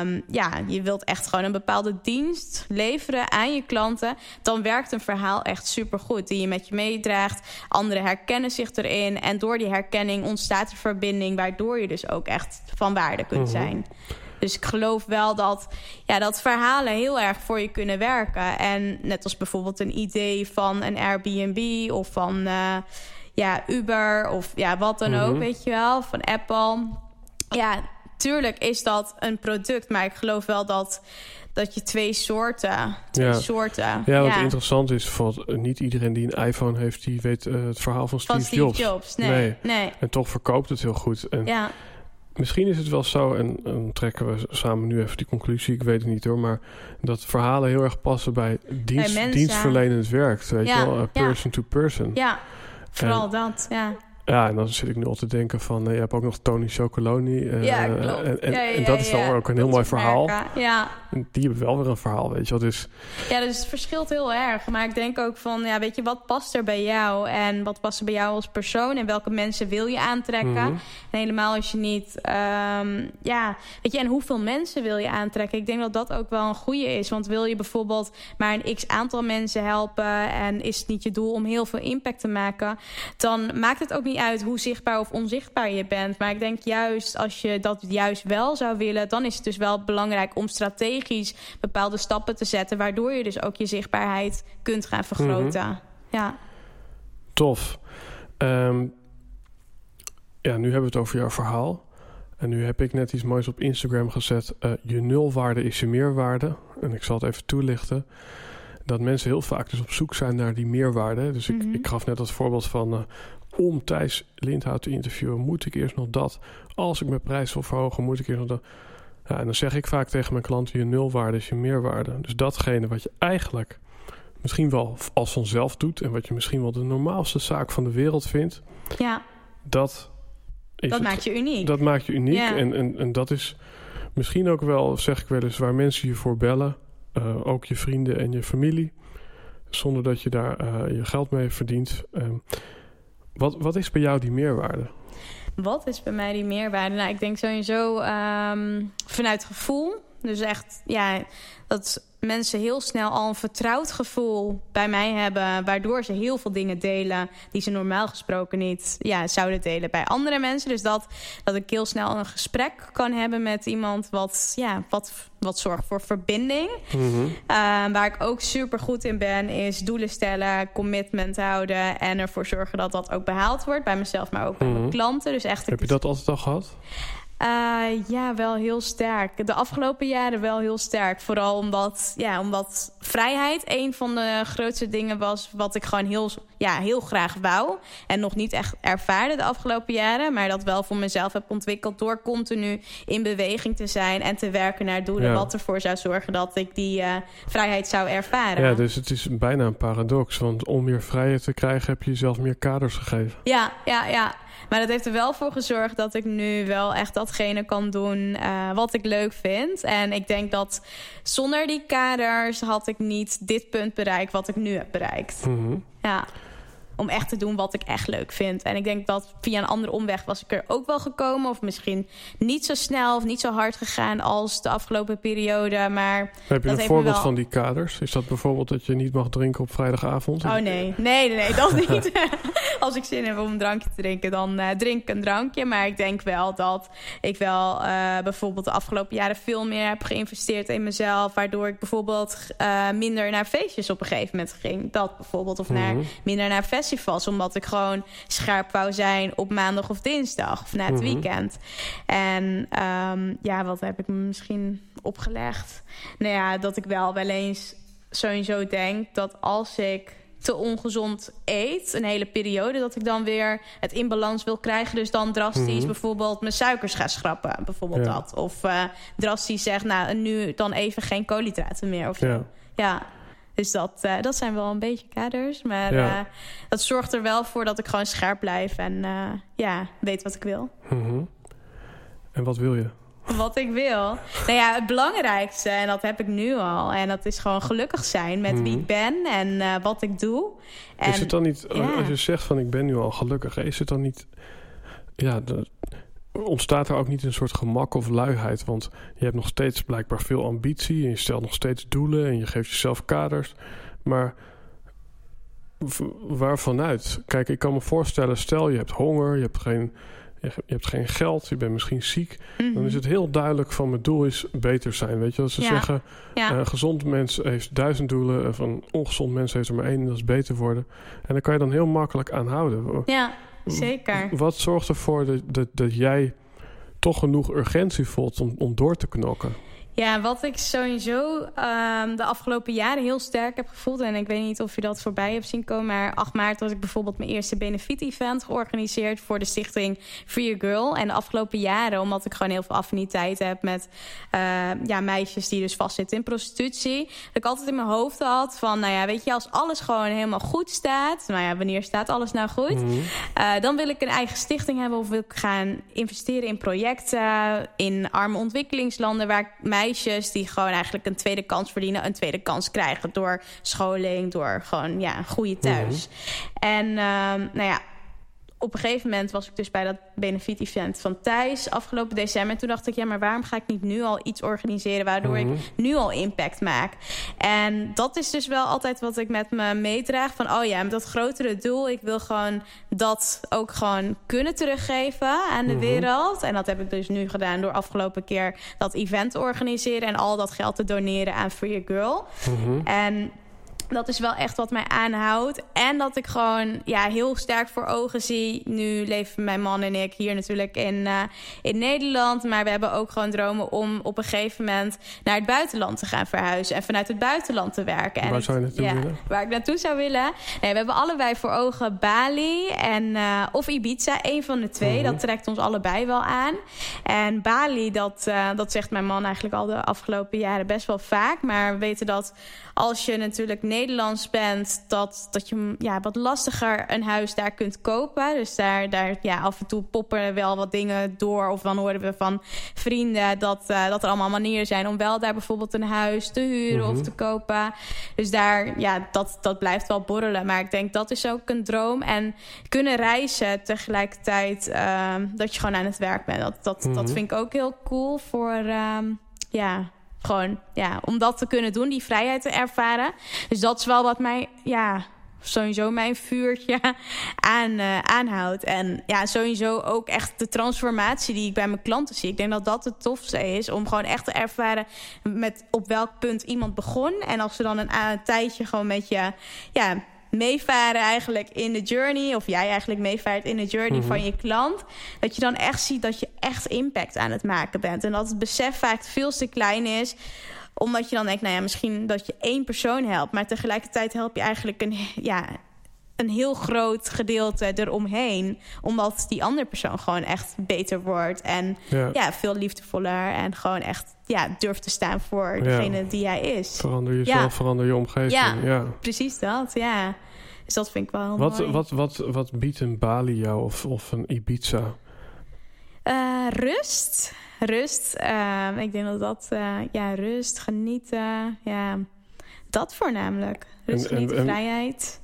um, ja, je wilt echt gewoon een bepaalde dienst leveren aan je klanten, dan werkt een verhaal echt super goed die je met je meedraagt. Anderen herkennen zich erin en door die herkenning ontstaat een verbinding, waardoor je dus ook echt van waarde kunt mhm. zijn. Dus ik geloof wel dat, ja, dat verhalen heel erg voor je kunnen werken. En net als bijvoorbeeld een idee van een Airbnb of van uh, ja, Uber of ja, wat dan ook, mhm. weet je wel, van Apple. Ja, tuurlijk is dat een product, maar ik geloof wel dat dat je twee soorten, twee ja. soorten. Ja, wat interessant is, bijvoorbeeld niet iedereen die een iPhone heeft, die weet uh, het verhaal van Steve, van Steve Jobs. Jobs. Nee, nee, nee. En toch verkoopt het heel goed. En ja. Misschien is het wel zo, en dan trekken we samen nu even die conclusie, ik weet het niet hoor, maar dat verhalen heel erg passen bij, dienst, bij dienstverlenend werk, weet je wel, person to person. Ja, vooral dat, ja. Ja, en dan zit ik nu al te denken van... Uh, je hebt ook nog Tony Chocoloni. Uh, ja, klopt. En, en, en dat is dan ook een heel mooi verhaal. Ja. die hebben wel weer een verhaal, weet je wel. Dus... Ja, dus het verschilt heel erg. Maar ik denk ook van, ja, weet je, wat past er bij jou? En wat past er bij jou als persoon? En welke mensen wil je aantrekken? Mhm. En helemaal als je niet... Um, ja, weet je, en hoeveel mensen wil je aantrekken? Ik denk dat dat ook wel een goede is. Want wil je bijvoorbeeld maar een x-aantal mensen helpen... en is het niet je doel om heel veel impact te maken... dan maakt het ook niet uit hoe zichtbaar of onzichtbaar je bent. Maar ik denk juist als je dat juist wel zou willen, dan is het dus wel belangrijk om strategisch bepaalde stappen te zetten, waardoor je dus ook je zichtbaarheid kunt gaan vergroten. Mhm. Ja. Tof. Um, ja, nu hebben we het over jouw verhaal. En nu heb ik net iets moois op Instagram gezet. Uh, je nulwaarde is je meerwaarde. En ik zal het even toelichten dat mensen heel vaak dus op zoek zijn naar die meerwaarde. Dus ik, mhm. ik gaf net het voorbeeld van... Uh, om Thijs Lindhout te interviewen, moet ik eerst nog dat. Als ik mijn prijs wil verhogen, moet ik eerst nog dat. Ja, en dan zeg ik vaak tegen mijn klanten: je nulwaarde is je meerwaarde. Dus datgene wat je eigenlijk misschien wel als vanzelf doet en wat je misschien wel de normaalste zaak van de wereld vindt, ja. dat, dat maakt je uniek. Dat maakt je uniek. En, en, en dat is misschien ook wel, zeg ik wel eens, waar mensen je voor bellen. Uh, ook je vrienden en je familie. Zonder dat je daar uh, je geld mee verdient. Uh, wat, wat is bij jou die meerwaarde? Wat is bij mij die meerwaarde? Nou, ik denk sowieso um, vanuit gevoel. Dus echt, ja, dat mensen heel snel al een vertrouwd gevoel bij mij hebben. Waardoor ze heel veel dingen delen die ze normaal gesproken niet ja, zouden delen bij andere mensen. Dus dat, dat ik heel snel een gesprek kan hebben met iemand wat, ja, wat, wat zorgt voor verbinding. Mhm. Ehm, waar ik ook super goed in ben, is doelen stellen, commitment houden en ervoor zorgen dat dat ook behaald wordt. Bij mezelf, maar ook bij mijn mhm. klanten. Dus echt, Heb je dat altijd al gehad? Uh, ja, wel heel sterk. De afgelopen jaren wel heel sterk. Vooral omdat, ja, omdat vrijheid een van de grootste dingen was... wat ik gewoon heel, ja, heel graag wou. En nog niet echt ervaarde de afgelopen jaren. Maar dat wel voor mezelf heb ontwikkeld... door continu in beweging te zijn en te werken naar doelen... wat ervoor zou zorgen dat ik die uh, vrijheid zou ervaren. Ja, dus het is bijna een paradox. Want om meer vrijheid te krijgen heb je jezelf meer kaders gegeven. Ja, ja, ja. Maar dat heeft er wel voor gezorgd dat ik nu wel echt datgene kan doen uh, wat ik leuk vind. En ik denk dat zonder die kaders had ik niet dit punt bereikt wat ik nu heb bereikt. Mm -hmm. Ja om echt te doen wat ik echt leuk vind. En ik denk dat via een andere omweg was ik er ook wel gekomen. Of misschien niet zo snel of niet zo hard gegaan als de afgelopen periode. Maar Heb je een voorbeeld van die kaders? Is dat bijvoorbeeld dat je niet mag drinken op vrijdagavond? Oh nee, nee, nee, nee dat niet. <laughs> als ik zin heb om een drankje te drinken, dan uh, drink ik een drankje. Maar ik denk wel dat ik wel uh, bijvoorbeeld de afgelopen jaren veel meer heb geïnvesteerd in mezelf. Waardoor ik bijvoorbeeld uh, minder naar feestjes op een gegeven moment ging. Dat bijvoorbeeld. Of naar, mhm. minder naar festivals festivals. Omdat ik gewoon scherp wou zijn op maandag of dinsdag. Of na het mhm. weekend. En ehm, ja, wat heb ik me misschien opgelegd? Nou ja, dat ik wel wel eens sowieso denk dat als ik te ongezond eet, een hele periode, dat ik dan weer het in balans wil krijgen. Dus dan drastisch mhm. bijvoorbeeld mijn suikers ga schrappen, bijvoorbeeld dat. Of uh, drastisch zeg, nou, nu dan even geen koolhydraten meer. Of ja. ja. Dus dat, uh, dat zijn wel een beetje kaders. Maar ja. uh, dat zorgt er wel voor dat ik gewoon scherp blijf en uh, ja, weet wat ik wil. Mm -hmm. En wat wil je? Wat ik wil. Nou ja, het belangrijkste, en dat heb ik nu al. En dat is gewoon gelukkig zijn met mm -hmm. wie ik ben en wat ik doe. En, is het dan niet, ja. als je zegt van ik ben nu al gelukkig, is het dan niet. Ja, de, ontstaat er ook niet een soort gemak of luiheid? Want je hebt nog steeds blijkbaar veel ambitie en je stelt nog steeds doelen en je geeft jezelf kaders. Maar waarvanuit? Kijk, ik kan me voorstellen, stel je hebt honger, je hebt geen, je hebt geen geld, je bent misschien ziek. Mm -hmm. Dan is het heel duidelijk van mijn doel is beter zijn. Weet je, als ze ja. zeggen, ja. een gezond mens heeft duizend doelen, of een ongezond mens heeft er maar één, en dat is beter worden. En dan kan je dan heel makkelijk aanhouden. Ja. Zeker. Wat zorgt ervoor dat, dat, jij toch genoeg urgentie voelt om door te knokken? Ja, wat ik sowieso um, de afgelopen jaren heel sterk heb gevoeld... en ik weet niet of je dat voorbij hebt zien komen... maar 8 maart had ik bijvoorbeeld mijn eerste benefit-event georganiseerd... voor de stichting Free Girl. En de afgelopen jaren, omdat ik gewoon heel veel affiniteit heb... met uh, ja, meisjes die dus vastzitten in prostitutie... dat ik altijd in mijn hoofd had van... nou ja, weet je, als alles gewoon helemaal goed staat... nou ja, wanneer staat alles nou goed? Mm -hmm. uh, dan wil ik een eigen stichting hebben... of wil ik gaan investeren in projecten... in arme ontwikkelingslanden waar ik mij meisjes die gewoon eigenlijk een tweede kans verdienen, een tweede kans krijgen door scholing, door gewoon ja, goede thuis. Mm -hmm. En um, nou ja, op een gegeven moment was ik dus bij dat benefit-event van Thijs afgelopen december. En toen dacht ik, ja, maar waarom ga ik niet nu al iets organiseren... waardoor mm -hmm. ik nu al impact maak? En dat is dus wel altijd wat ik met me meedraag. Van, oh ja, met dat grotere doel. Ik wil gewoon dat ook gewoon kunnen teruggeven aan de mm -hmm. wereld. En dat heb ik dus nu gedaan door afgelopen keer dat event te organiseren... en al dat geld te doneren aan Free Girl. Mm -hmm. En dat is wel echt wat mij aanhoudt. En dat ik gewoon ja, heel sterk voor ogen zie. Nu leven mijn man en ik hier natuurlijk in, uh, in Nederland. Maar we hebben ook gewoon dromen om op een gegeven moment naar het buitenland te gaan verhuizen. En vanuit het buitenland te werken. En waar zou je naartoe ja, willen? Waar ik naartoe zou willen. Nee, we hebben allebei voor ogen Bali en, uh, of Ibiza. Een van de twee. Mm -hmm. Dat trekt ons allebei wel aan. En Bali, dat, uh, dat zegt mijn man eigenlijk al de afgelopen jaren best wel vaak. Maar we weten dat als je natuurlijk Nederlands bent, dat, dat je ja, wat lastiger een huis daar kunt kopen. Dus daar, daar ja, af en toe poppen wel wat dingen door. Of dan horen we van vrienden dat, uh, dat er allemaal manieren zijn om wel daar bijvoorbeeld een huis te huren mm -hmm. of te kopen. Dus daar, ja, dat, dat blijft wel borrelen. Maar ik denk dat is ook een droom. En kunnen reizen tegelijkertijd uh, dat je gewoon aan het werk bent. Dat, dat, mm -hmm. dat vind ik ook heel cool voor, uh, ja, gewoon, ja, om dat te kunnen doen, die vrijheid te ervaren. Dus dat is wel wat mij, ja, sowieso mijn vuurtje <laughs> aan, uh, aanhoudt. En ja, sowieso ook echt de transformatie die ik bij mijn klanten zie. Ik denk dat dat het tofste is. Om gewoon echt te ervaren met op welk punt iemand begon. En als ze dan een, een tijdje gewoon met je... Ja, meevaren eigenlijk in de journey... of jij eigenlijk meevaart in de journey mm -hmm. van je klant... dat je dan echt ziet dat je echt impact aan het maken bent. En dat het besef vaak veel te klein is omdat je dan denkt, nou ja, misschien dat je één persoon helpt... maar tegelijkertijd help je eigenlijk een, ja, een heel groot gedeelte eromheen. Omdat die andere persoon gewoon echt beter wordt. En ja, ja veel liefdevoller. En gewoon echt ja, durft te staan voor degene ja. die jij is. Verander jezelf, ja. verander je omgeving. Ja, ja, precies dat, ja. Dus dat vind ik wel wat, mooi. Wat, wat, wat biedt een Bali jou of, of een Ibiza? Uh, rust. Rust. Uh, ik denk dat dat... Uh, ja, rust, genieten. Ja, dat voornamelijk. Rust, en, genieten, en, en, vrijheid.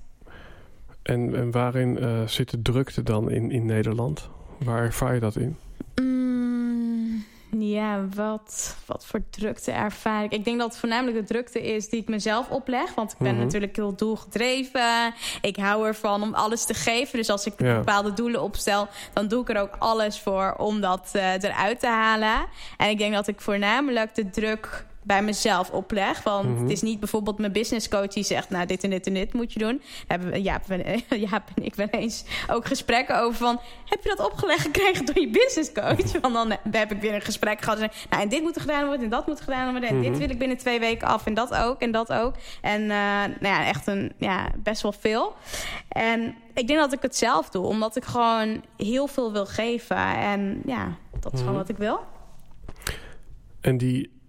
En, en waarin uh, zit de drukte dan in, in Nederland? Waar ervaar je dat in? Mm, ja, wat, wat voor drukte ervaar ik? Ik denk dat het voornamelijk de drukte is die ik mezelf opleg. Want ik ben mm -hmm. natuurlijk heel doelgedreven. Ik hou ervan om alles te geven. Dus als ik ja. bepaalde doelen opstel, dan doe ik er ook alles voor om dat uh, eruit te halen. En ik denk dat ik voornamelijk de druk bij mezelf opleg. Want mm -hmm. het is niet bijvoorbeeld mijn business coach die zegt... nou, dit en dit en dit moet je doen. Hebben we, Jaap, <laughs> Jaap en ik wel eens ook gesprekken over van... heb je dat opgelegd gekregen door je business coach? Want dan heb ik weer een gesprek gehad. En, nou, en dit moet er gedaan worden en dat moet gedaan worden. En mm -hmm. dit wil ik binnen twee weken af en dat ook en dat ook. En uh, nou ja, echt een, ja, best wel veel. En ik denk dat ik het zelf doe. Omdat ik gewoon heel veel wil geven. En ja, dat is mm -hmm. gewoon wat ik wil. En die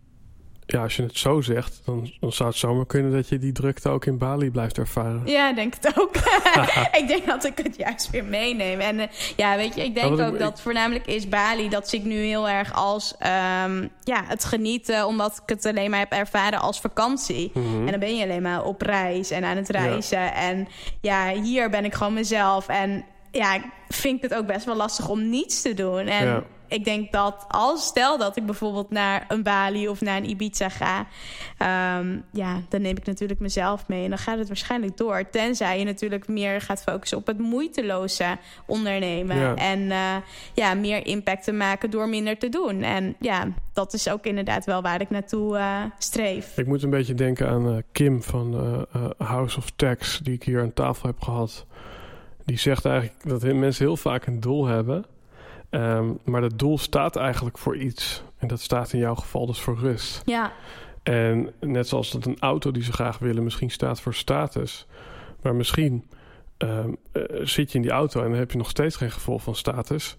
ja, als je het zo zegt, dan, dan zou het zomaar kunnen dat je die drukte ook in Bali blijft ervaren. Ja, ik denk het ook. <laughs> ik denk dat ik het juist weer meeneem. En uh, ja, weet je, ik denk ook dat voornamelijk is Bali, dat zie ik nu heel erg als um, ja, het genieten, omdat ik het alleen maar heb ervaren als vakantie. Mm -hmm. En dan ben je alleen maar op reis en aan het reizen. Ja. En ja, hier ben ik gewoon mezelf. En ja, ik vind het ook best wel lastig om niets te doen. En ja ik denk dat als stel dat ik bijvoorbeeld naar een Bali of naar een Ibiza ga, um, ja, dan neem ik natuurlijk mezelf mee en dan gaat het waarschijnlijk door. Tenzij je natuurlijk meer gaat focussen op het moeiteloze ondernemen ja. en uh, ja, meer impact te maken door minder te doen. En ja, dat is ook inderdaad wel waar ik naartoe uh, streef. Ik moet een beetje denken aan uh, Kim van House of Tax, die ik hier aan tafel heb gehad. Die zegt eigenlijk dat mensen heel vaak een doel hebben. Um, maar dat doel staat eigenlijk voor iets. En dat staat in jouw geval dus voor rust. Ja. En net zoals dat een auto die ze graag willen misschien staat voor status. Maar misschien um, uh, zit je in die auto en dan heb je nog steeds geen gevoel van status.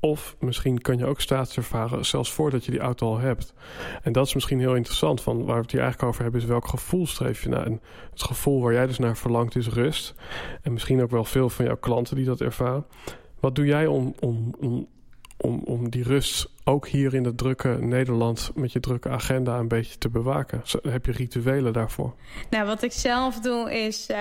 Of misschien kan je ook status ervaren zelfs voordat je die auto al hebt. En dat is misschien heel interessant. Van waar we het hier eigenlijk over hebben is welk gevoel streef je naar. En het gevoel waar jij dus naar verlangt is rust. En misschien ook wel veel van jouw klanten die dat ervaren. Wat doe jij om, om, om, om, om die rust ook hier in het drukke Nederland met je drukke agenda een beetje te bewaken? Heb je rituelen daarvoor? Nou, wat ik zelf doe is uh,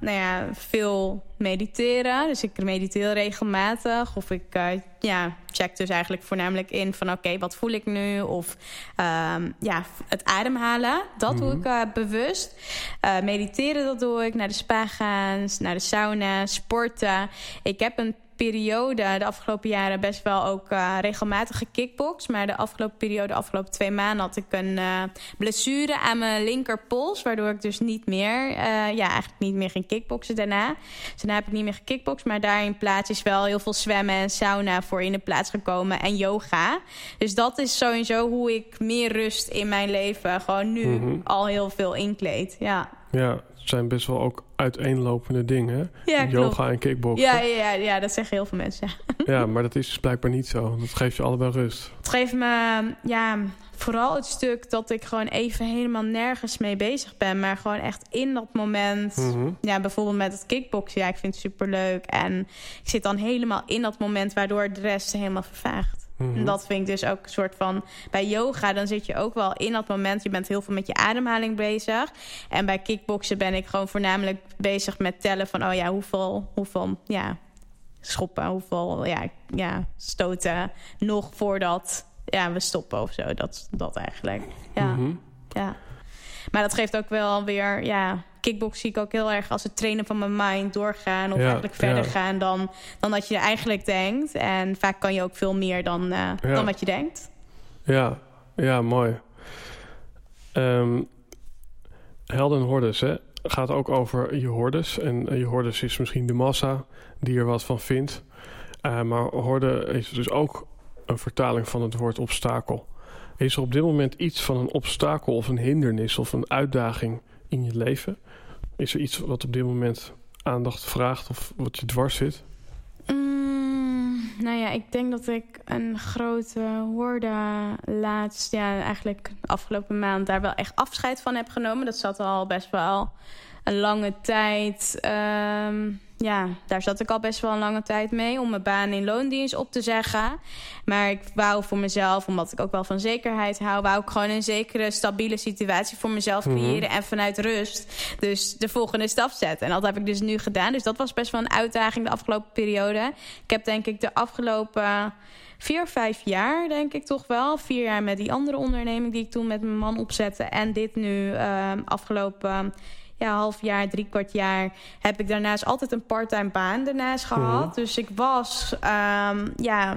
nou ja, veel mediteren. Dus ik mediteer regelmatig. Of ik uh, ja, check dus eigenlijk voornamelijk in van oké, okay, wat voel ik nu? Of uh, ja, het ademhalen. Dat mm -hmm. doe ik uh, bewust. mediteren, dat doe ik. Naar de spa gaan, naar de sauna, sporten. Ik heb een periode, de afgelopen jaren, best wel ook uh, regelmatig gekickbox. Maar de afgelopen periode, de afgelopen twee maanden, had ik een uh, blessure aan mijn linkerpols. Waardoor ik dus niet meer, uh, ja, eigenlijk niet meer ging kickboxen daarna. Dus daarna heb ik niet meer gekickboxd. Maar daar in plaats is wel heel veel zwemmen en sauna voor in de plaats gekomen. En yoga. Dus dat is sowieso hoe ik meer rust in mijn leven gewoon nu mm -hmm. al heel veel inkleed. Ja. Ja, zijn best wel ook uiteenlopende dingen. Ja, Yoga klopt. en kickboksen. Ja, ja, ja, dat zeggen heel veel mensen. <laughs> ja, maar dat is dus blijkbaar niet zo. Dat geeft je allebei rust. Het geeft me ja, vooral het stuk dat ik gewoon even helemaal nergens mee bezig ben. Maar gewoon echt in dat moment. Mhm. Mm -hmm. Ja, bijvoorbeeld met het kickboksen. Ja, ik vind het superleuk. En ik zit dan helemaal in dat moment waardoor de rest helemaal vervaagt. Mhm. Mm -hmm. Dat vind ik dus ook een soort van... Bij yoga, dan zit je ook wel in dat moment... je bent heel veel met je ademhaling bezig. En bij kickboksen ben ik gewoon voornamelijk bezig met tellen... van oh ja, hoeveel, hoeveel ja, schoppen, hoeveel ja, ja, stoten... nog voordat ja, we stoppen of zo. Dat, dat eigenlijk, ja. Mhm. Mm -hmm. ja. Maar dat geeft ook wel weer... ja, kickbox zie ik ook heel erg als het trainen van mijn mind doorgaan... of Ja, eigenlijk verder ja. gaan dan, dan dat je eigenlijk denkt. En vaak kan je ook veel meer dan, uh, Ja. dan wat je denkt. Ja, ja, mooi. Ehm helden en hordes, hè? Gaat ook over je hordes. En eh, je hordes is misschien de massa die er wat van vindt. Uh, maar horde is dus ook een vertaling van het woord obstakel. Is er op dit moment iets van een obstakel of een hindernis of een uitdaging in je leven? Is er iets wat op dit moment aandacht vraagt of wat je dwars zit? Mm, nou ja, ik denk dat ik een grote hoorde laatst, ja, eigenlijk afgelopen maand daar wel echt afscheid van heb genomen. Dat zat al best wel een lange tijd. Um, ja, daar zat ik al best wel een lange tijd mee om mijn baan in loondienst op te zeggen. Maar ik wou voor mezelf, omdat ik ook wel van zekerheid hou, wou ik gewoon een zekere stabiele situatie voor mezelf creëren mm -hmm. en vanuit rust. Dus de volgende stap zetten. En dat heb ik dus nu gedaan. Dus dat was best wel een uitdaging de afgelopen periode. Ik heb denk ik de afgelopen vier, vijf jaar, denk ik toch wel. Vier jaar met die andere onderneming die ik toen met mijn man opzette. En dit nu uh, afgelopen ja, half jaar, drie kwart jaar... heb ik daarnaast altijd een parttime baan daarnaast gehad. Mm. Dus ik was um, ja,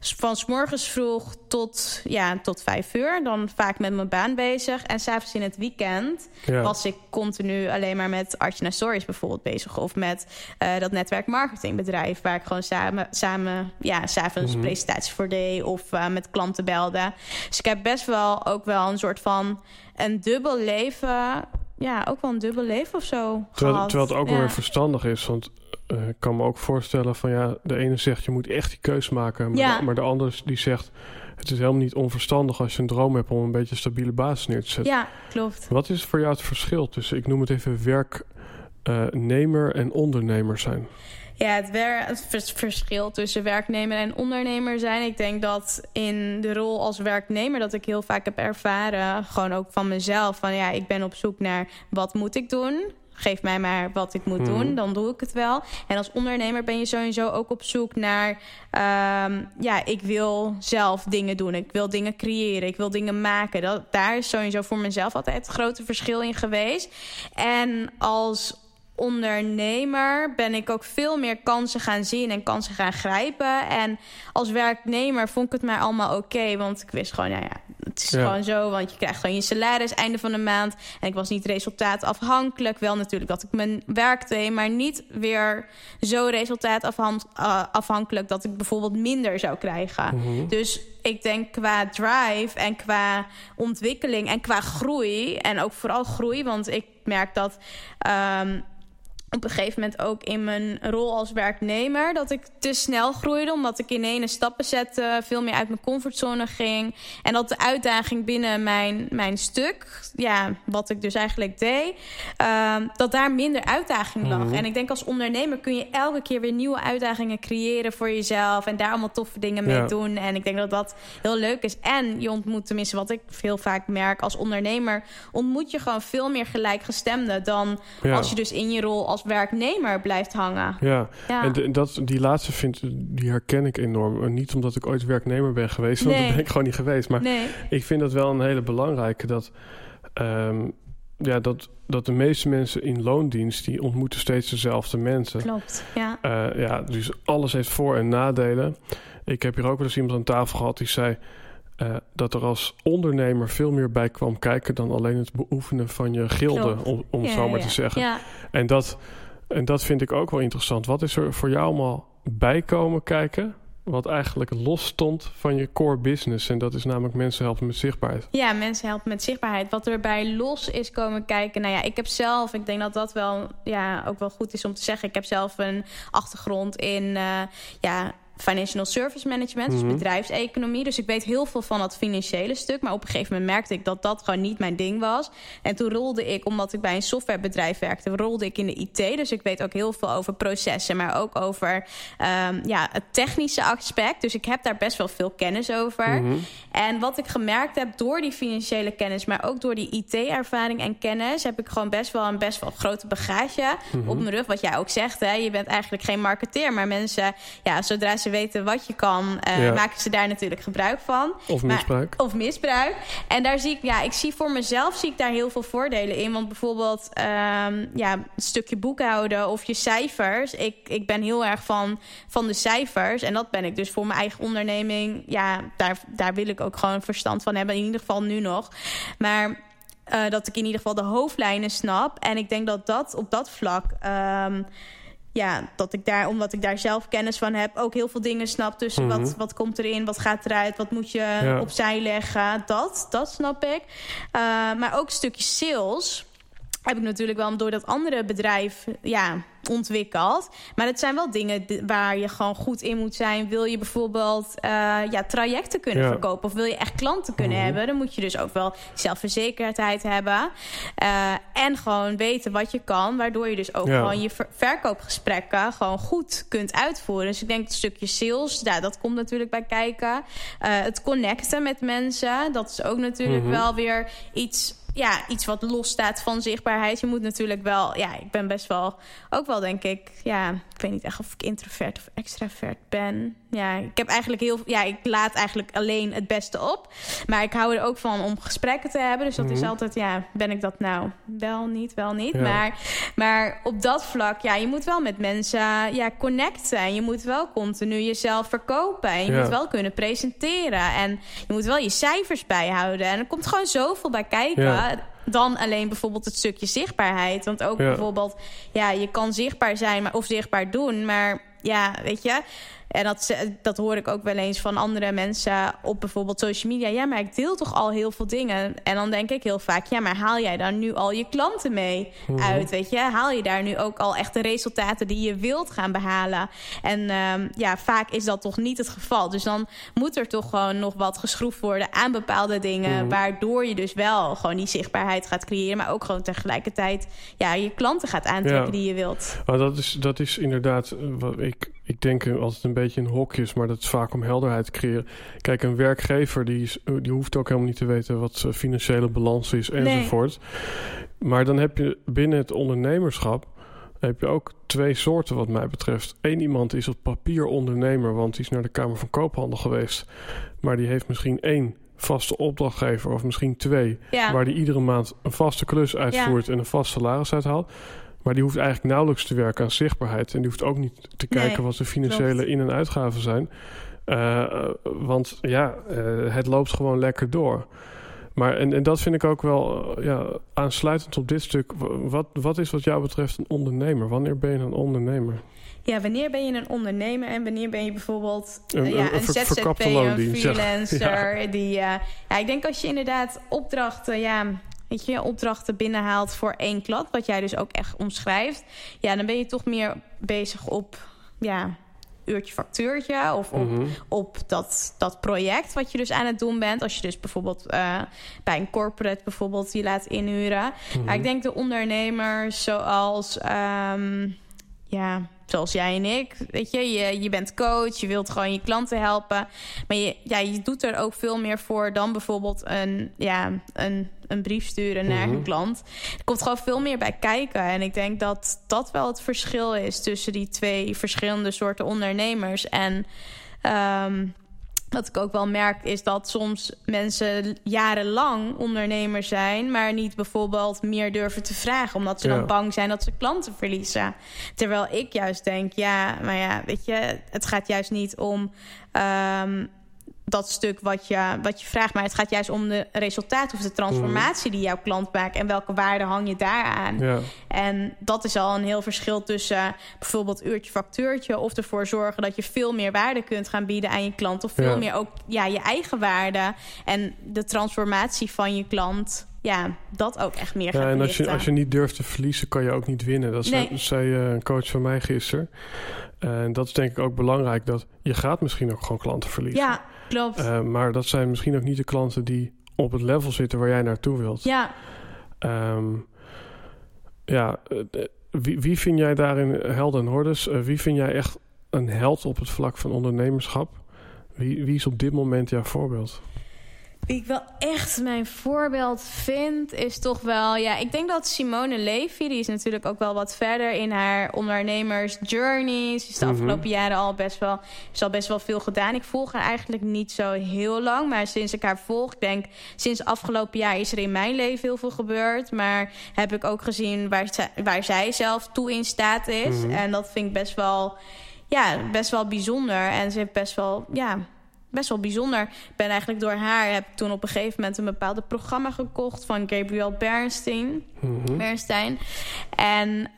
van s morgens vroeg tot, ja, tot vijf uur. Dan vaak met mijn baan bezig. En s'avonds in het weekend ja. was ik continu alleen maar met Archana Stories bijvoorbeeld bezig. Of met uh, dat netwerk marketingbedrijf. Waar ik gewoon samen, samen ja, s'avonds mm. presentaties voor deed. Of uh, met klanten belde. Dus ik heb best wel ook wel een soort van een dubbel leven ja, ook wel een dubbel leven of zo terwijl, het ook ja. wel weer verstandig is. Want uh, ik kan me ook voorstellen van ja, de ene zegt je moet echt die keus maken. Maar, Ja. de, maar de ander die zegt het is helemaal niet onverstandig als je een droom hebt om een beetje een stabiele basis neer te zetten. Ja, klopt. Wat is voor jou het verschil tussen, ik noem het even werknemer en ondernemer zijn? Ja, het, het verschil tussen werknemer en ondernemer zijn. Ik denk dat in de rol als werknemer dat ik heel vaak heb ervaren, gewoon ook van mezelf, van ja, ik ben op zoek naar wat moet ik doen geef mij maar wat ik moet doen, mhm. dan doe ik het wel. En als ondernemer ben je sowieso ook op zoek naar... Um, ja, ik wil zelf dingen doen. Ik wil dingen creëren. Ik wil dingen maken. Dat, daar is sowieso voor mezelf altijd het grote verschil in geweest. En als ondernemer ben ik ook veel meer kansen gaan zien en kansen gaan grijpen. En als werknemer vond ik het maar allemaal oké. want ik wist gewoon, nou ja, het is gewoon zo. Want je krijgt gewoon je salaris einde van de maand. En ik was niet resultaatafhankelijk. Wel natuurlijk dat ik mijn werk deed, maar niet weer zo resultaatafhankelijk dat ik bijvoorbeeld minder zou krijgen. Mhm. Dus ik denk qua drive en qua ontwikkeling en qua groei. En ook vooral groei, want ik merk dat. Ehm, op een gegeven moment ook in mijn rol als werknemer... dat ik te snel groeide, omdat ik in ene stappen zette... veel meer uit mijn comfortzone ging. En dat de uitdaging binnen mijn, mijn stuk, ja, wat ik dus eigenlijk deed... Uh, dat daar minder uitdaging lag. Mhm. En ik denk als ondernemer kun je elke keer weer nieuwe uitdagingen creëren voor jezelf... en daar allemaal toffe dingen mee doen. En ik denk dat dat heel leuk is. En je ontmoet, tenminste wat ik veel vaak merk als ondernemer... ontmoet je gewoon veel meer gelijkgestemden... dan als je dus in je rol als werknemer blijft hangen. Ja, en dat, die laatste vind, die herken ik enorm. Niet omdat ik ooit werknemer ben geweest, want dat ben ik gewoon niet geweest. Maar ik vind dat wel een hele belangrijke. Dat, ehm, ja, dat, dat de meeste mensen in loondienst... die ontmoeten steeds dezelfde mensen. Klopt, ja. Uh, ja, dus alles heeft voor- en nadelen. Ik heb hier ook wel eens iemand aan tafel gehad die zei... Uh, dat er als ondernemer veel meer bij kwam kijken dan alleen het beoefenen van je gilde, om, om zo maar te zeggen. Ja. En dat, en dat vind ik ook wel interessant. Wat is er voor jou allemaal bij komen kijken? Wat eigenlijk los stond van je core business. En dat is namelijk mensen helpen met zichtbaarheid. Ja, mensen helpen met zichtbaarheid. Wat er bij los is komen kijken. Nou ja, ik heb zelf, ik denk dat dat wel ja, ook wel goed is om te zeggen. Ik heb zelf een achtergrond in uh, ja, financial service management, dus mhm. bedrijfseconomie. Dus ik weet heel veel van dat financiële stuk. Maar op een gegeven moment merkte ik dat dat gewoon niet mijn ding was. En toen rolde ik, omdat ik bij een softwarebedrijf werkte, rolde ik in de IT. Dus ik weet ook heel veel over processen, maar ook over um, ja, het technische aspect. Dus ik heb daar best wel veel kennis over. Mhm. En wat ik gemerkt heb door die financiële kennis, maar ook door die IT-ervaring en kennis, heb ik gewoon best wel een best wel grote bagage mhm. op mijn rug. Wat jij ook zegt, hè, je bent eigenlijk geen marketeer, maar mensen, ja, zodra ze weten wat je kan, uh, maken ze daar natuurlijk gebruik van. Of misbruik. of misbruik. En daar zie ik, ja, ik zie voor mezelf zie ik daar heel veel voordelen in. Want bijvoorbeeld, um, ja, een stukje boekhouden of je cijfers. Ik, ik ben heel erg van, van de cijfers. En dat ben ik dus voor mijn eigen onderneming. Ja, daar, daar wil ik ook gewoon verstand van hebben. In ieder geval nu nog. Maar uh, dat ik in ieder geval de hoofdlijnen snap. En ik denk dat dat op dat vlak. Um, ja, dat ik daar, omdat ik daar zelf kennis van heb, ook heel veel dingen snap. Dus wat, mhm. wat komt erin, wat gaat eruit, wat moet je opzij leggen. Dat, dat snap ik. Uh, maar ook een stukje sales heb ik natuurlijk wel door dat andere bedrijf ja, ontwikkeld. Maar het zijn wel dingen waar je gewoon goed in moet zijn. Wil je bijvoorbeeld uh, ja, trajecten kunnen verkopen... of wil je echt klanten kunnen mhm. hebben... dan moet je dus ook wel zelfverzekerdheid hebben. Uh, en gewoon weten wat je kan... waardoor je dus ook gewoon je verkoopgesprekken... gewoon goed kunt uitvoeren. Dus ik denk het stukje sales, ja, dat komt natuurlijk bij kijken. Uh, het connecten met mensen, dat is ook natuurlijk mhm. wel weer iets ja, iets wat los staat van zichtbaarheid. Je moet natuurlijk wel, ja, ik ben best wel, ook wel denk ik, ja, ik weet niet echt of ik introvert of extravert ben. Ja, ik heb eigenlijk heel, ja, ik laat eigenlijk alleen het beste op. Maar ik hou er ook van om gesprekken te hebben. Dus dat is mhm. altijd, ja, ben ik dat nou wel niet, wel niet. Maar, maar op dat vlak, ja, je moet wel met mensen, ja, connecten. En je moet wel continu jezelf verkopen. En je moet wel kunnen presenteren. En je moet wel je cijfers bijhouden. En er komt gewoon zoveel bij kijken dan alleen bijvoorbeeld het stukje zichtbaarheid. Want ook bijvoorbeeld, ja, je kan zichtbaar zijn maar, of zichtbaar doen. Maar ja, weet je, En dat, dat hoor ik ook wel eens van andere mensen op bijvoorbeeld social media. Ja, maar ik deel toch al heel veel dingen. En dan denk ik heel vaak, ja, maar haal jij daar nu al je klanten mee mhm. uit? Weet je, haal je daar nu ook al echt de resultaten die je wilt gaan behalen? En ehm, ja, vaak is dat toch niet het geval. Dus dan moet er toch gewoon nog wat geschroefd worden aan bepaalde dingen. Mhm. Waardoor je dus wel gewoon die zichtbaarheid gaat creëren. Maar ook gewoon tegelijkertijd ja, je klanten gaat aantrekken die je wilt. Maar dat is, dat is inderdaad, eh, wat ik, ik denk altijd een beetje in hokjes, maar dat is vaak om helderheid te creëren. Kijk, een werkgever die, is, die hoeft ook helemaal niet te weten wat financiële balans is enzovoort. Maar dan heb je binnen het ondernemerschap heb je ook twee soorten wat mij betreft. Eén iemand is op papier ondernemer, want die is naar de Kamer van Koophandel geweest. Maar die heeft misschien één vaste opdrachtgever of misschien twee. Waar die iedere maand een vaste klus uitvoert en een vast salaris uithaalt. Maar die hoeft eigenlijk nauwelijks te werken aan zichtbaarheid. En die hoeft ook niet te kijken wat de financiële in- en uitgaven zijn. Uh, want ja, uh, het loopt gewoon lekker door. Maar en, en dat vind ik ook wel ja, aansluitend op dit stuk. Wat, wat is wat jou betreft een ondernemer? Wanneer ben je een ondernemer? Ja, wanneer ben je een ondernemer en wanneer ben je bijvoorbeeld een, ja, een, ZZP, een <laughs> freelancer? Ja. Die, ja, ik denk als je inderdaad opdrachten, ja, weet je, opdrachten binnenhaalt voor één klant, wat jij dus ook echt omschrijft, ja, dan ben je toch meer bezig op ja, uurtje factuurtje of op, mhm. op dat, dat project wat je dus aan het doen bent. Als je dus bijvoorbeeld uh, bij een corporate bijvoorbeeld die laat inhuren. Mm ik denk de ondernemers zoals um, ja, zoals jij en ik. Weet je, je, je bent coach, je wilt gewoon je klanten helpen. Maar je, ja, je doet er ook veel meer voor dan bijvoorbeeld een, ja, een, een brief sturen naar een mhm. klant. Er komt gewoon veel meer bij kijken. En ik denk dat dat wel het verschil is tussen die twee verschillende soorten ondernemers. En um, wat ik ook wel merk is dat soms mensen jarenlang ondernemer zijn, maar niet bijvoorbeeld meer durven te vragen, omdat ze dan bang zijn dat ze klanten verliezen. Terwijl ik juist denk, ja, maar ja, weet je, het gaat juist niet om um, dat stuk wat je, wat je vraagt. Maar het gaat juist om de resultaat of de transformatie die jouw klant maakt. En welke waarde hang je daaraan. Ja. En dat is al een heel verschil tussen bijvoorbeeld uurtje factuurtje. Of ervoor zorgen dat je veel meer waarde kunt gaan bieden aan je klant. Of veel meer ook ja, je eigen waarde. En de transformatie van je klant ja, dat ook echt meer ja, En als je, als je niet durft te verliezen, kan je ook niet winnen. Dat zei, zei uh, een coach van mij gisteren. En dat is denk ik ook belangrijk. Dat je gaat misschien ook gewoon klanten verliezen. Ja, klopt. Uh, maar dat zijn misschien ook niet de klanten die op het level zitten waar jij naartoe wilt. Ja. Um, ja, eh, wie, wie vind jij daarin helden en hordes? Wie vind jij echt een held op het vlak van ondernemerschap? Wie, wie is op dit moment jouw voorbeeld? Wie ik wel echt mijn voorbeeld vind, is toch wel... Ja, ik denk dat Simone Levy, die is natuurlijk ook wel wat verder in haar ondernemersjourney. Ze is de mhm. afgelopen jaren al best wel, is al best wel veel gedaan. Ik volg haar eigenlijk niet zo heel lang, maar sinds ik haar volg, ik denk sinds afgelopen jaar is er in mijn leven heel veel gebeurd. Maar heb ik ook gezien waar, zij, waar zij zelf toe in staat is. Mhm. En dat vind ik best wel, ja, best wel bijzonder. En ze heeft best wel, ja best wel bijzonder. Ik ben eigenlijk door haar heb toen op een gegeven moment een bepaald programma gekocht van Gabriel Bernstein. Mm Bernstein. En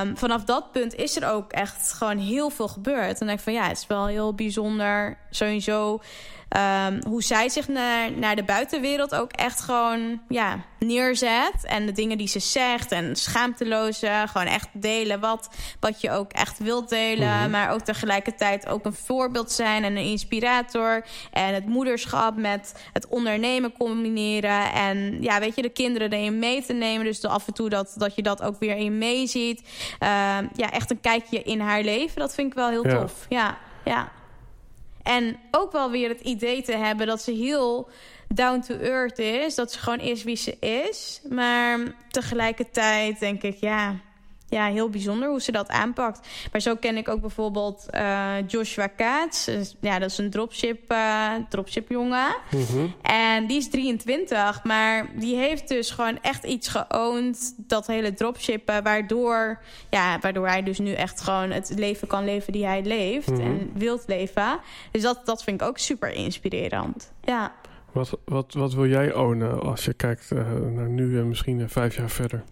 um, vanaf dat punt is er ook echt gewoon heel veel gebeurd. En denk ik van ja, het is wel heel bijzonder. Sowieso um, hoe zij zich naar, naar de buitenwereld ook echt gewoon ja, neerzet. En de dingen die ze zegt en schaamteloze, gewoon echt delen wat, wat je ook echt wilt delen. Mhm. Maar ook tegelijkertijd ook een voorbeeld zijn en een inspirator. En het moederschap met het ondernemen combineren. En ja, weet je, de kinderen erin mee te nemen. Dus af en toe dat, dat je dat ook weer in meeziet. Uh, ja, echt een kijkje in haar leven. Dat vind ik wel heel tof. Ja, ja. En ook wel weer het idee te hebben dat ze heel down to earth is. Dat ze gewoon is wie ze is. Maar tegelijkertijd denk ik, ja, ja, heel bijzonder hoe ze dat aanpakt. Maar zo ken ik ook bijvoorbeeld uh, Joshua Kaats. Ja, dat is een dropship, uh, dropship jongen. Mhm. En die is 23, maar die heeft dus gewoon echt iets geoond. Dat hele dropshippen, waardoor, ja, waardoor hij dus nu echt gewoon het leven kan leven die hij leeft. Mhm. En wilt leven. Dus dat, dat vind ik ook super inspirerend. Ja. Wat, wat, wat wil jij ownen als je kijkt uh, naar nu en misschien vijf jaar verder?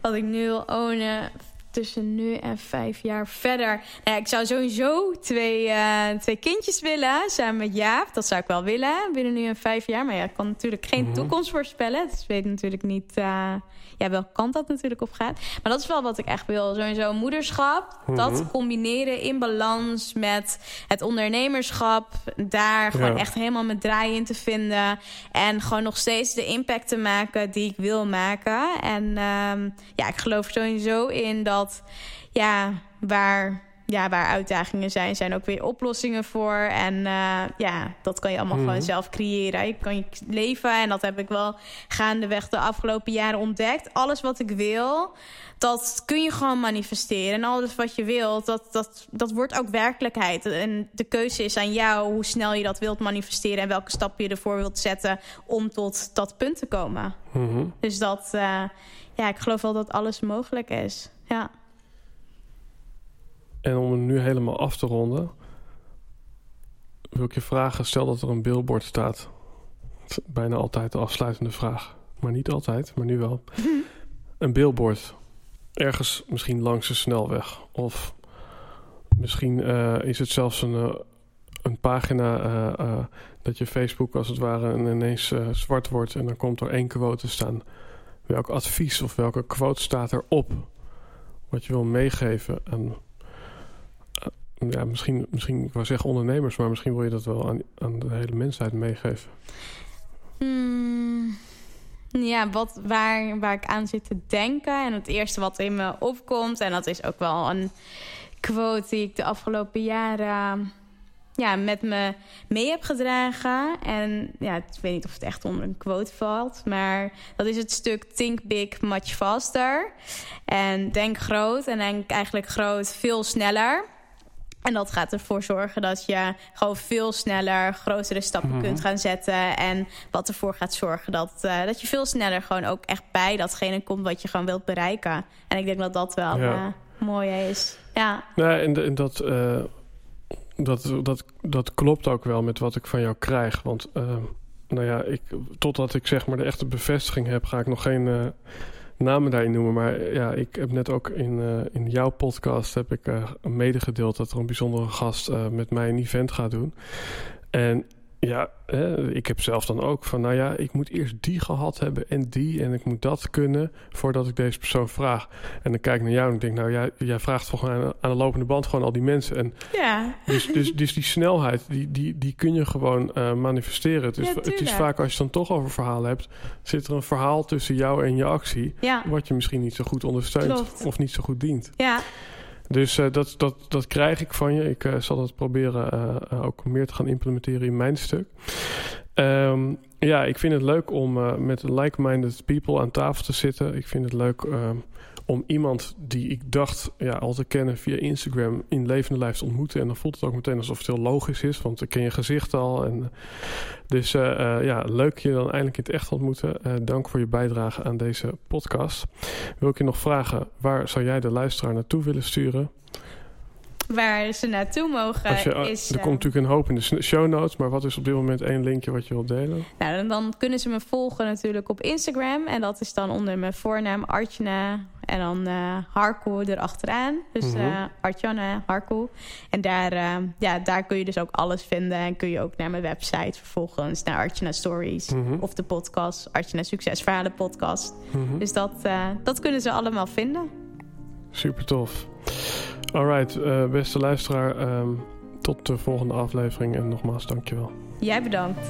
Wat ik nu wil ownen tussen nu en vijf jaar verder. Nou ik zou sowieso twee, uh, twee kindjes willen, samen met Jaap. Dat zou ik wel willen, binnen nu en vijf jaar. Maar ja, ik kan natuurlijk geen mhm. toekomst voorspellen. Dus ik weet natuurlijk niet uh, ja, welke kant dat natuurlijk op gaat. Maar dat is wel wat ik echt wil. Sowieso moederschap, dat mhm. combineren in balans met het ondernemerschap. Daar gewoon echt helemaal met draai in te vinden. En gewoon nog steeds de impact te maken die ik wil maken. En um, ja, ik geloof sowieso in dat ja, waar ja, waar uitdagingen zijn, zijn ook weer oplossingen voor. En uh, ja, dat kan je allemaal mm. gewoon zelf creëren. Je kan je leven, en dat heb ik wel gaandeweg de afgelopen jaren ontdekt. Alles wat ik wil, dat kun je gewoon manifesteren. En alles wat je wilt, dat, dat, dat wordt ook werkelijkheid. En de keuze is aan jou hoe snel je dat wilt manifesteren... en welke stappen je ervoor wilt zetten om tot dat punt te komen. Mm Dus dat, uh, ja, ik geloof wel dat alles mogelijk is. Ja. En om het nu helemaal af te ronden, wil ik je vragen: stel dat er een billboard staat. Bijna altijd de afsluitende vraag. Maar niet altijd, maar nu wel. <laughs> een billboard. Ergens misschien langs een snelweg. Of misschien uh, is het zelfs een, uh, een pagina uh, dat je Facebook als het ware ineens zwart wordt. En dan komt er één quote te staan. Welk advies of welke quote staat erop? Wat je wil meegeven aan ja, misschien, misschien, ik wou zeggen ondernemers, maar misschien wil je dat wel aan, aan de hele mensheid meegeven. Hmm, ja, wat, waar, waar ik aan zit te denken. En het eerste wat in me opkomt, en dat is ook wel een quote die ik de afgelopen jaren ja, met me mee heb gedragen. En ja, ik weet niet of het echt onder een quote valt. Maar dat is het stuk Think Big, Much Faster. En denk groot en denk eigenlijk groot veel sneller. En dat gaat ervoor zorgen dat je gewoon veel sneller grotere stappen mhm. kunt gaan zetten. En wat ervoor gaat zorgen dat, uh, dat je veel sneller gewoon ook echt bij datgene komt wat je gewoon wilt bereiken. En ik denk dat dat wel ja. uh, mooi is. Ja, ja en, en dat, uh, dat, dat, dat klopt ook wel met wat ik van jou krijg. Want nou ja, ik, totdat ik zeg maar de echte bevestiging heb, ga ik nog geen namen daarin noemen. Maar ja, ik heb net ook in, uh, in jouw podcast heb ik medegedeeld dat er een bijzondere gast met mij een event gaat doen. En ja, ik heb zelf dan ook van, nou ja, ik moet eerst die gehad hebben en die en ik moet dat kunnen voordat ik deze persoon vraag. En dan kijk ik naar jou en ik denk, nou ja, jij vraagt volgens mij aan de lopende band gewoon al die mensen. En ja. Dus, dus, dus die snelheid, die, die, die kun je gewoon uh, manifesteren. Het is, ja, het is vaak als je het dan toch over verhalen hebt, zit er een verhaal tussen jou en je actie, ja. wat je misschien niet zo goed ondersteunt Klopt. of niet zo goed dient. Ja. Dus uh, dat, dat, dat krijg ik van je. Ik uh, zal dat proberen uh, ook meer te gaan implementeren in mijn stuk. Um, ja, ik vind het leuk om met like-minded people aan tafel te zitten. Ik vind het leuk ehm, om iemand die ik dacht ja, al te kennen via Instagram in levende lijf te ontmoeten. En dan voelt het ook meteen alsof het heel logisch is, want ik ken je gezicht al. En, dus uh, uh, ja, leuk je dan eindelijk in het echt ontmoeten. Uh, dank voor je bijdrage aan deze podcast. Wil ik je nog vragen, waar zou jij de luisteraar naartoe willen sturen? Waar ze naartoe mogen. Je, is, er komt natuurlijk een hoop in de show notes, maar wat is op dit moment één linkje wat je wilt delen? Nou, dan kunnen ze me volgen natuurlijk op Instagram. En dat is dan onder mijn voornaam Artjana en dan uh, Harko erachteraan. Dus uh, mhm. Artjana Harko. En daar, uh, ja, daar kun je dus ook alles vinden. En kun je ook naar mijn website vervolgens naar Artjana Stories. Mm -hmm. Of de podcast, Artjana Succesverhalen podcast. Mm -hmm. Dus dat, dat kunnen ze allemaal vinden. Super tof. Alright, uh, beste luisteraar. Um, tot de volgende aflevering en nogmaals dankjewel. Jij bedankt.